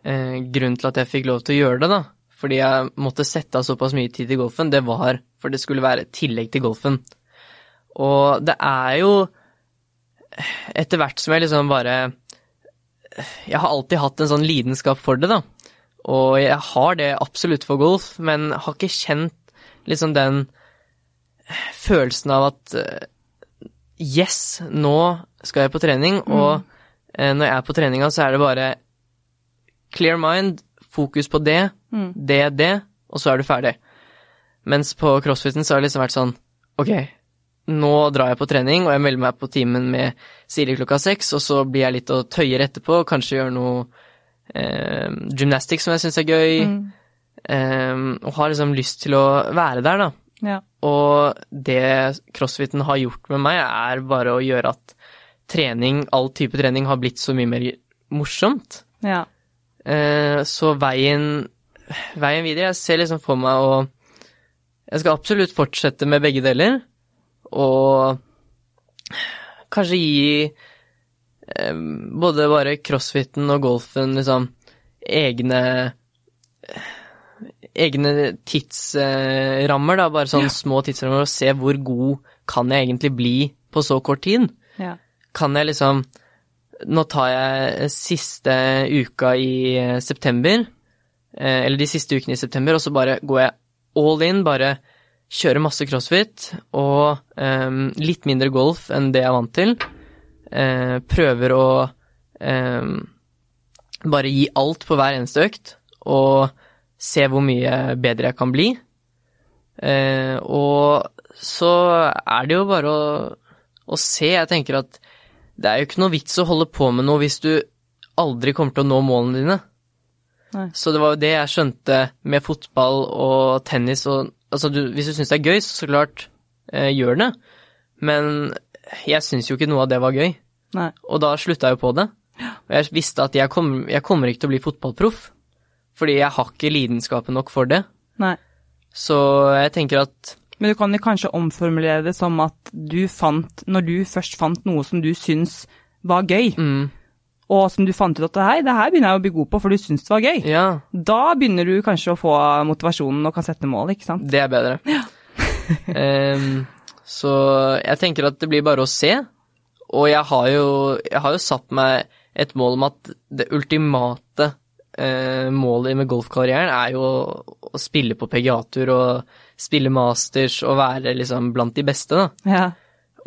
eh, grunnen til at jeg fikk lov til å gjøre det, da, fordi jeg måtte sette av såpass mye tid til golfen, det var for det skulle være et tillegg til golfen. Og det er jo Etter hvert som jeg liksom bare Jeg har alltid hatt en sånn lidenskap for det, da. Og jeg har det absolutt for golf, men har ikke kjent liksom den følelsen av at eh, Yes, nå skal jeg på trening, og eh, når jeg er på treninga, så er det bare clear mind, fokus på det, det, det, og så er du ferdig. Mens på crossfiten så har det liksom vært sånn Ok, nå drar jeg på trening, og jeg melder meg på timen med Siri klokka seks, og så blir jeg litt og tøyer etterpå, kanskje gjør noe eh, gymnastics som jeg syns er gøy, eh, og har liksom lyst til å være der, da. Ja. Og det crossfiten har gjort med meg, er bare å gjøre at trening, all type trening, har blitt så mye mer morsomt. ja. Eh, så veien, veien videre Jeg ser liksom for meg å Jeg skal absolutt fortsette med begge deler, og kanskje gi eh, både bare crossfiten og golfen liksom egne egne tidsrammer, da, bare sånn små tidsrammer, og se hvor god kan jeg egentlig bli på så kort tid. ja. Kan jeg liksom Nå tar jeg siste uka i eh, september, eh, eller de siste ukene i september, og så bare går jeg all in, bare kjører masse crossfit og um, litt mindre golf enn det jeg er vant til. Uh, prøver å um, bare gi alt på hver eneste økt, og se hvor mye bedre jeg kan bli. Uh, og så er det jo bare å, å se. Jeg tenker at det er jo ikke noe vits å holde på med noe hvis du aldri kommer til å nå målene dine. Nei. Så det var jo det jeg skjønte med fotball og tennis og Altså, du, hvis du syns det er gøy, så så klart eh, gjør det. Men jeg syns jo ikke noe av det var gøy, Nei. og da slutta jeg jo på det. Og jeg visste at jeg, kom, jeg kommer ikke til å bli fotballproff, fordi jeg har ikke lidenskapen nok for det. Nei. Så jeg tenker at Men du kan jo kanskje omformulere det som at du fant, når du først fant noe som du syns var gøy, mm, og som du fant ut at hei, det her begynner jeg å bli god på, for du syns det var gøy, ja, da begynner du kanskje å få motivasjonen og kan sette mål, ikke sant? det er bedre. Em, så jeg tenker at det blir bare å se, og jeg har jo, jeg har jo satt meg et mål om at det ultimate uh, målet med golfkarrieren er jo å, å spille på PGA-tur og spille masters og være liksom blant de beste, da. Ja.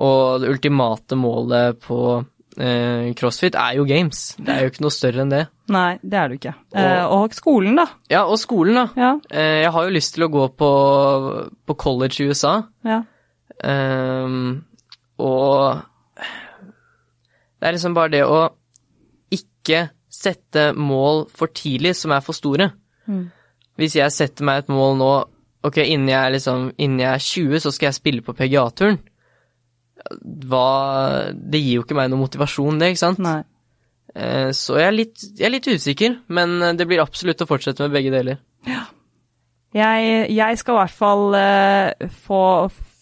Og det ultimate målet på eh, crossfit er jo games. Det er jo ikke noe større enn det. Nei, det er du ikke. Eh, og skolen, da. Ja, og skolen, da. Ja. Eh, jeg har jo lyst til å gå på, på college i USA. Ja. Ehm, og det er liksom bare det å ikke sette mål for tidlig som er for store. Mm. Hvis jeg setter meg et mål nå Ok, innen jeg, er liksom, innen jeg er 20, så skal jeg spille på PGA-turen. Hva Det gir jo ikke meg noe motivasjon, det, ikke sant? Nei. Eh, så jeg er, litt, jeg er litt usikker, men det blir absolutt å fortsette med begge deler. Jeg, jeg skal i hvert fall uh, få,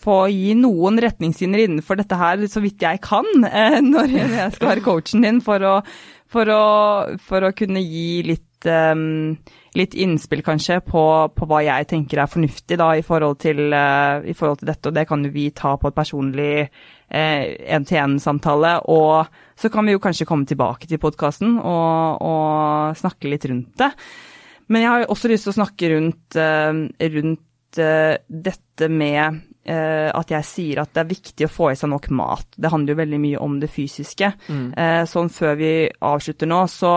få gi noen retningslinjer innenfor dette her, så vidt jeg kan, uh, når jeg skal være coachen din, for å, for å, for å kunne gi litt, eh, litt innspill, kanskje, på, på hva jeg tenker er fornuftig da, i forhold til, uh, i forhold til dette. Og det kan jo vi ta på et personlig én-til-én-samtale. og så kan vi jo kanskje komme tilbake til podkasten og, og snakke litt rundt det. Men jeg har også lyst til å snakke rundt, uh, rundt eh, dette med eh, at jeg sier at det er viktig å få i seg nok mat. Det handler jo veldig mye om det fysiske. Mm. Eh, sånn før vi avslutter nå, så,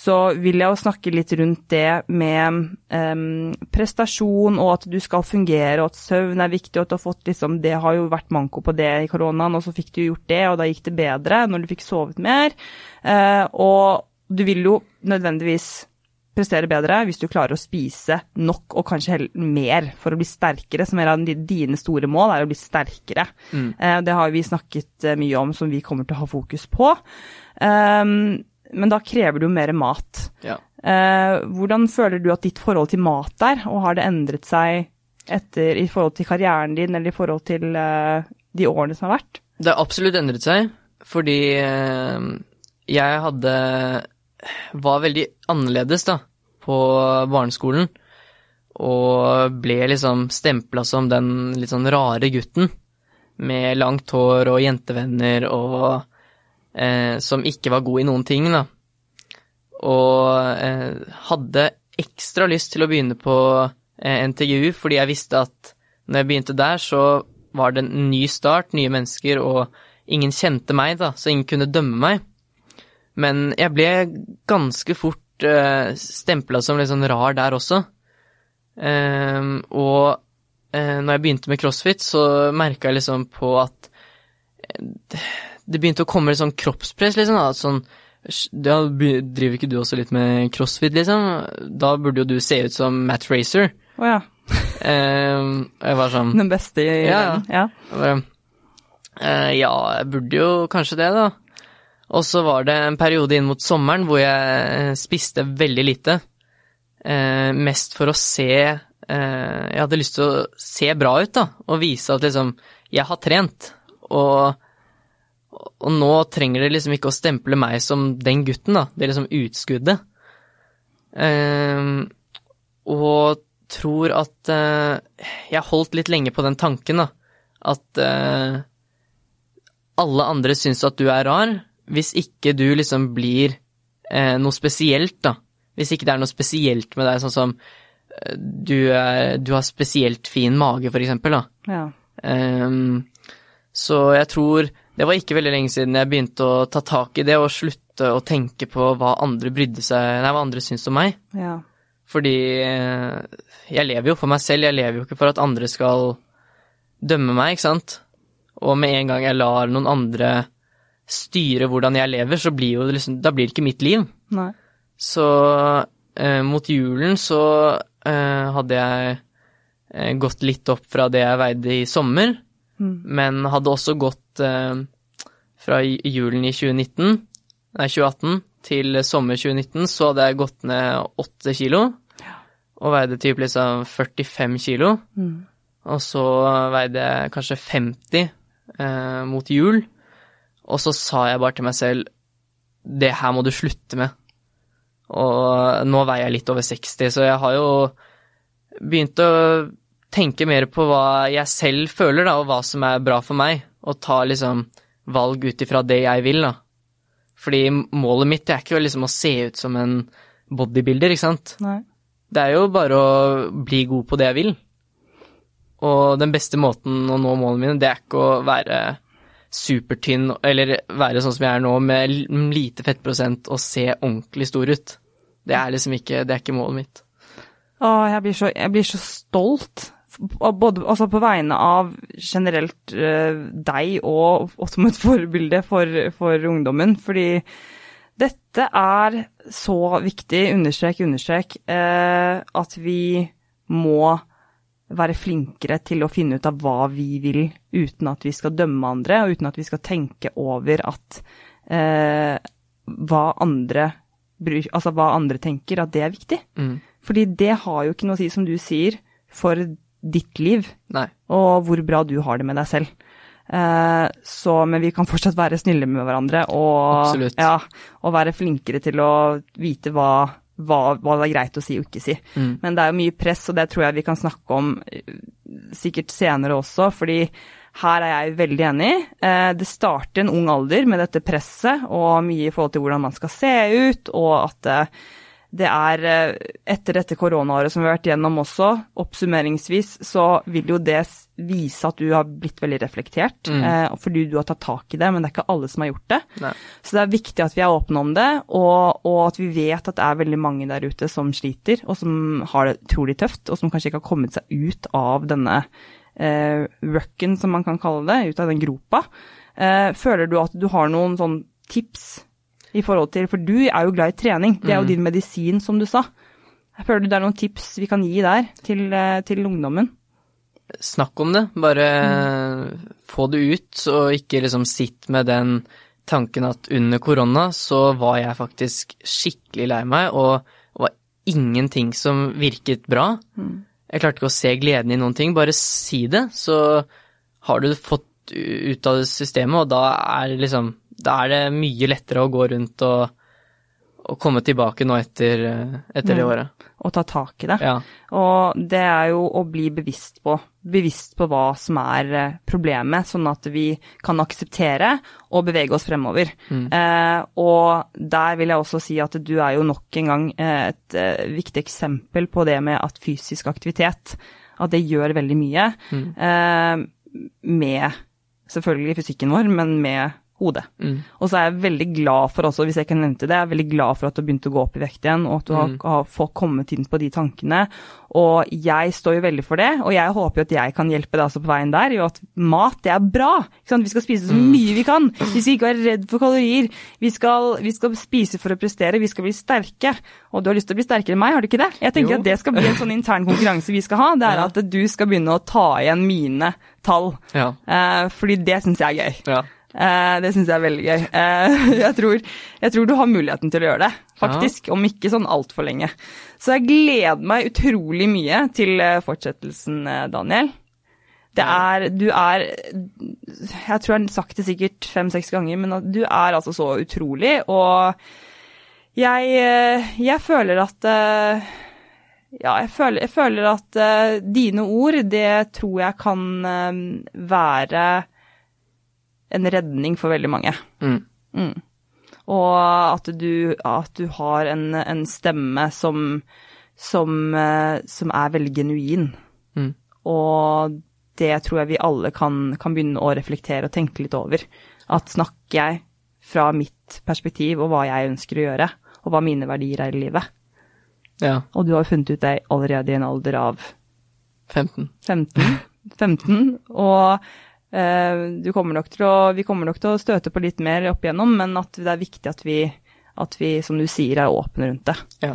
så vil jeg jo snakke litt rundt det med um, prestasjon, og at du skal fungere, og at søvn er viktig, og at du har fått liksom Det har jo vært manko på det i koronaen, og så fikk du gjort det, og da gikk det bedre når du fikk sovet mer. Uh, og du vil jo nødvendigvis prestere bedre hvis du klarer å spise nok og kanskje heller mer for å bli sterkere, som er av dine store mål, er å bli sterkere. Mm. Uh, Det har vi snakket eh, mye om, som vi kommer til å ha fokus på. Um, Men da krever det jo mer mat. Ja. Eh, Hvordan føler du at ditt forhold til mat er, og har det endret seg etter, i forhold til karrieren din, eller i forhold til eh, de årene som har vært? Det har absolutt endret seg, fordi eh, jeg hadde var veldig annerledes da, på barneskolen, og ble liksom stempla som den litt sånn rare gutten med langt hår og jentevenner og eh, som ikke var god i noen ting, da. Og eh, hadde ekstra lyst til å begynne på eh, NTGU fordi jeg visste at når jeg begynte der, så var det en ny start, nye mennesker, og ingen kjente meg, da, så ingen kunne dømme meg. Men jeg ble ganske fort uh, stempla som litt sånn rar der også. Ehm, og uh, når jeg begynte med crossfit, så merka jeg liksom på at eh, det, begynte å komme litt sånn kroppspress, liksom. Da. Sånn ja, driver ikke du også litt med crossfit, liksom? Da burde jo du se ut som Matt Fraser. Å ja. Ehm, jeg var sånn Den beste i Ja. Ja. bare, eh, ja, jeg burde jo kanskje det, da. Og så var det en periode inn mot sommeren hvor jeg eh, spiste veldig lite. Eh, mest for å se eh, Jeg hadde lyst til å se bra ut, da, og vise at liksom jeg har trent. Og, og nå trenger det liksom ikke å stemple meg som den gutten, da. Det er liksom utskuddet. Eh, og tror at eh, jeg holdt litt lenge på den tanken, da. At eh, alle andre syns at du er rar, hvis ikke du liksom blir eh, noe spesielt, da. Hvis ikke det er noe spesielt med deg, sånn som du, er, du har spesielt fin mage, for eksempel, da. ja. Ehm, så jeg tror det var ikke veldig lenge siden jeg begynte å ta tak i det og slutte å tenke på hva andre brydde seg Nei, hva andre syns om meg. ja. Fordi eh, jeg lever jo for meg selv, jeg lever jo ikke for at andre skal dømme meg, ikke sant. Og med en gang jeg lar noen andre styre hvordan jeg lever, så blir jo det liksom Da blir det ikke mitt liv. Nei. Så eh, mot julen så eh, hadde jeg eh, gått litt opp fra det jeg veide i sommer, Mm. men hadde også gått fra julen i 2019, nei 2018 til sommer 2019, så hadde jeg gått ned åtte kilo, og veide typ liksom 45 kilo, Mm. og så veide jeg kanskje 50 eh, mot jul, og så sa jeg bare til meg selv, det her må du slutte med. Og nå veier jeg litt over 60, så jeg har jo begynt å tenke mer på hva jeg selv føler, da, og hva som er bra for meg, og ta liksom valg ut ifra det jeg vil, da. Fordi målet mitt er ikke liksom å se ut som en bodybuilder, ikke sant. Nei. Det er jo bare å bli god på det jeg vil. Og den beste måten å nå målene mine, det er ikke å være supertynn, eller være sånn som jeg er nå, med lite fettprosent og se ordentlig stor ut. Det er liksom ikke, det er ikke målet mitt. Å, jeg blir så, jeg blir så stolt. Både altså på vegne av generelt eh, deg og, og som et forbilde for, for ungdommen. Fordi dette er så viktig, understrek, understrek, eh, at vi må være flinkere til å finne ut av hva vi vil, uten at vi skal dømme andre, og uten at vi skal tenke over at eh, hva andre altså hva andre tenker, at det er viktig. Mm. Fordi det har jo ikke noe å si, som du sier, for ditt liv, Nei. og hvor bra du har det med deg selv. Eh, så, men vi kan fortsatt være snille med hverandre, og, ja, og være flinkere til å vite hva, hva, hva det er greit å si og ikke si. Mm. Men det er jo mye press, og det tror jeg vi kan snakke om eh, sikkert senere også, fordi her er jeg veldig enig. Eh, Det starter en ung alder med dette presset, og mye i forhold til hvordan man skal se ut, og at det er eh, etter dette koronaåret som vi har vært gjennom også, oppsummeringsvis, så vil jo det vise at du har blitt veldig reflektert, mm. eh, fordi du har tatt tak i det, men det er ikke alle som har gjort det. Nei. Så det er viktig at vi er åpne om det, og, og, at vi vet at det er veldig mange der ute som sliter, og som har det utrolig tøft, og som kanskje ikke har kommet seg ut av denne eh, røkken, som man kan kalle det, ut av den gropa. Eh, føler du at du har noen sånn tips i forhold til For du er jo glad i trening. Det er jo mm. din medisin, som du sa. Jeg føler det er noen tips vi kan gi der til, eh, til ungdommen. Snakk om det. Bare mm. få det ut, og ikke liksom sitt med den tanken at under korona så var jeg faktisk skikkelig lei meg, og det var ingenting som virket bra. Mm. Jeg klarte ikke å se gleden i noen ting. Bare si det, så har du fått ut av systemet, og da er det liksom da er det mye lettere å gå rundt og, og komme tilbake nå etter, etter det mm. året. Og ta tak i det. Ja. Og det er jo å bli bevisst på, bevisst på hva som er eh, problemet, sånn at vi kan akseptere og bevege oss fremover. Mm. Eh, og der vil jeg også si at du er jo nok en gang eh, et eh, viktig eksempel på det med at fysisk aktivitet, at det gjør veldig mye. Mm. Eh, med selvfølgelig fysikken vår, men med hodet. Mm. Og så er jeg veldig glad for også, hvis jeg kan nevne det, jeg er veldig glad for at du har begynt å gå opp i vekt igjen, og at du har, mm. har fått kommet inn på de tankene. Og jeg står jo veldig for det, og jeg håper jo at jeg kan hjelpe deg også på veien der, jo at mat, det er bra. Vi skal spise så mm. mye vi kan. Vi skal ikke være redd for kalorier. Vi skal, vi skal, spise for å prestere, vi skal bli sterke. Og du har lyst til å bli sterkere enn meg, har du ikke det? Jeg tenker jo. at det skal bli en sånn intern konkurranse vi skal ha. Det er ja. at du skal begynne å ta igjen mine tall. Ja. Eh, fordi det syns jeg er gøy. Ja. Eh, det syns jeg er veldig gøy. Eh, jeg, tror, jeg, tror, du har muligheten til å gjøre det, faktisk. Ja. Om ikke sånn altfor lenge. Så jeg gleder meg utrolig mye til eh, fortsettelsen, Daniel. Det er Du er Jeg tror jeg har sagt det sikkert fem-seks ganger, men du er altså så utrolig, og jeg, jeg føler at ja, jeg føler, jeg føler at dine ord, det tror jeg kan være en redning for veldig mange. Mm. Mm. Og at du, at du har en, en stemme som, som, eh, som, er veldig genuin. Mm. Og det tror jeg vi alle kan, kan, begynne å reflektere og tenke litt over. At snakker jeg fra mitt perspektiv og hva jeg ønsker å gjøre, og hva mine verdier er i livet. Ja. Og du har funnet ut det allerede i en alder av 15. 15. 15 og kommer å, vi kommer nok til å støte på litt mer opp igjennom, men at det er viktig at vi, at vi som du sier, er åpne rundt det. Ja.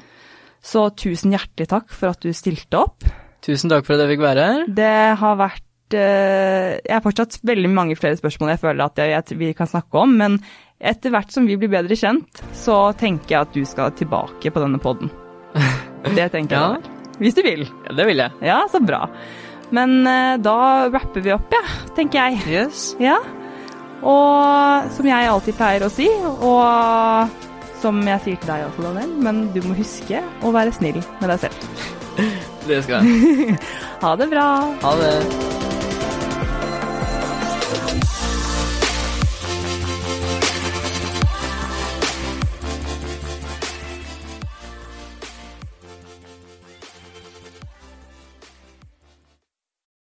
Så tusen hjertelig takk for at du stilte opp. Tusen takk for at jeg fikk være her. Det har vært eh, Jeg har fortsatt veldig mange flere spørsmål jeg føler at jeg, vi kan snakke om, men etter hvert som vi blir bedre kjent, så tenker jeg at du skal tilbake på denne poden. Det tenker ja. jeg. Hvis du vil. Ja, det vil jeg. Ja, så bra. Men uh, da rapper vi opp, ja, tenker jeg. Yes. Ja. Og som jeg alltid pleier å si, og som jeg sier til deg også, Daniel, men du må huske å være snill med deg selv. Det skal jeg. ha det bra. Ha det.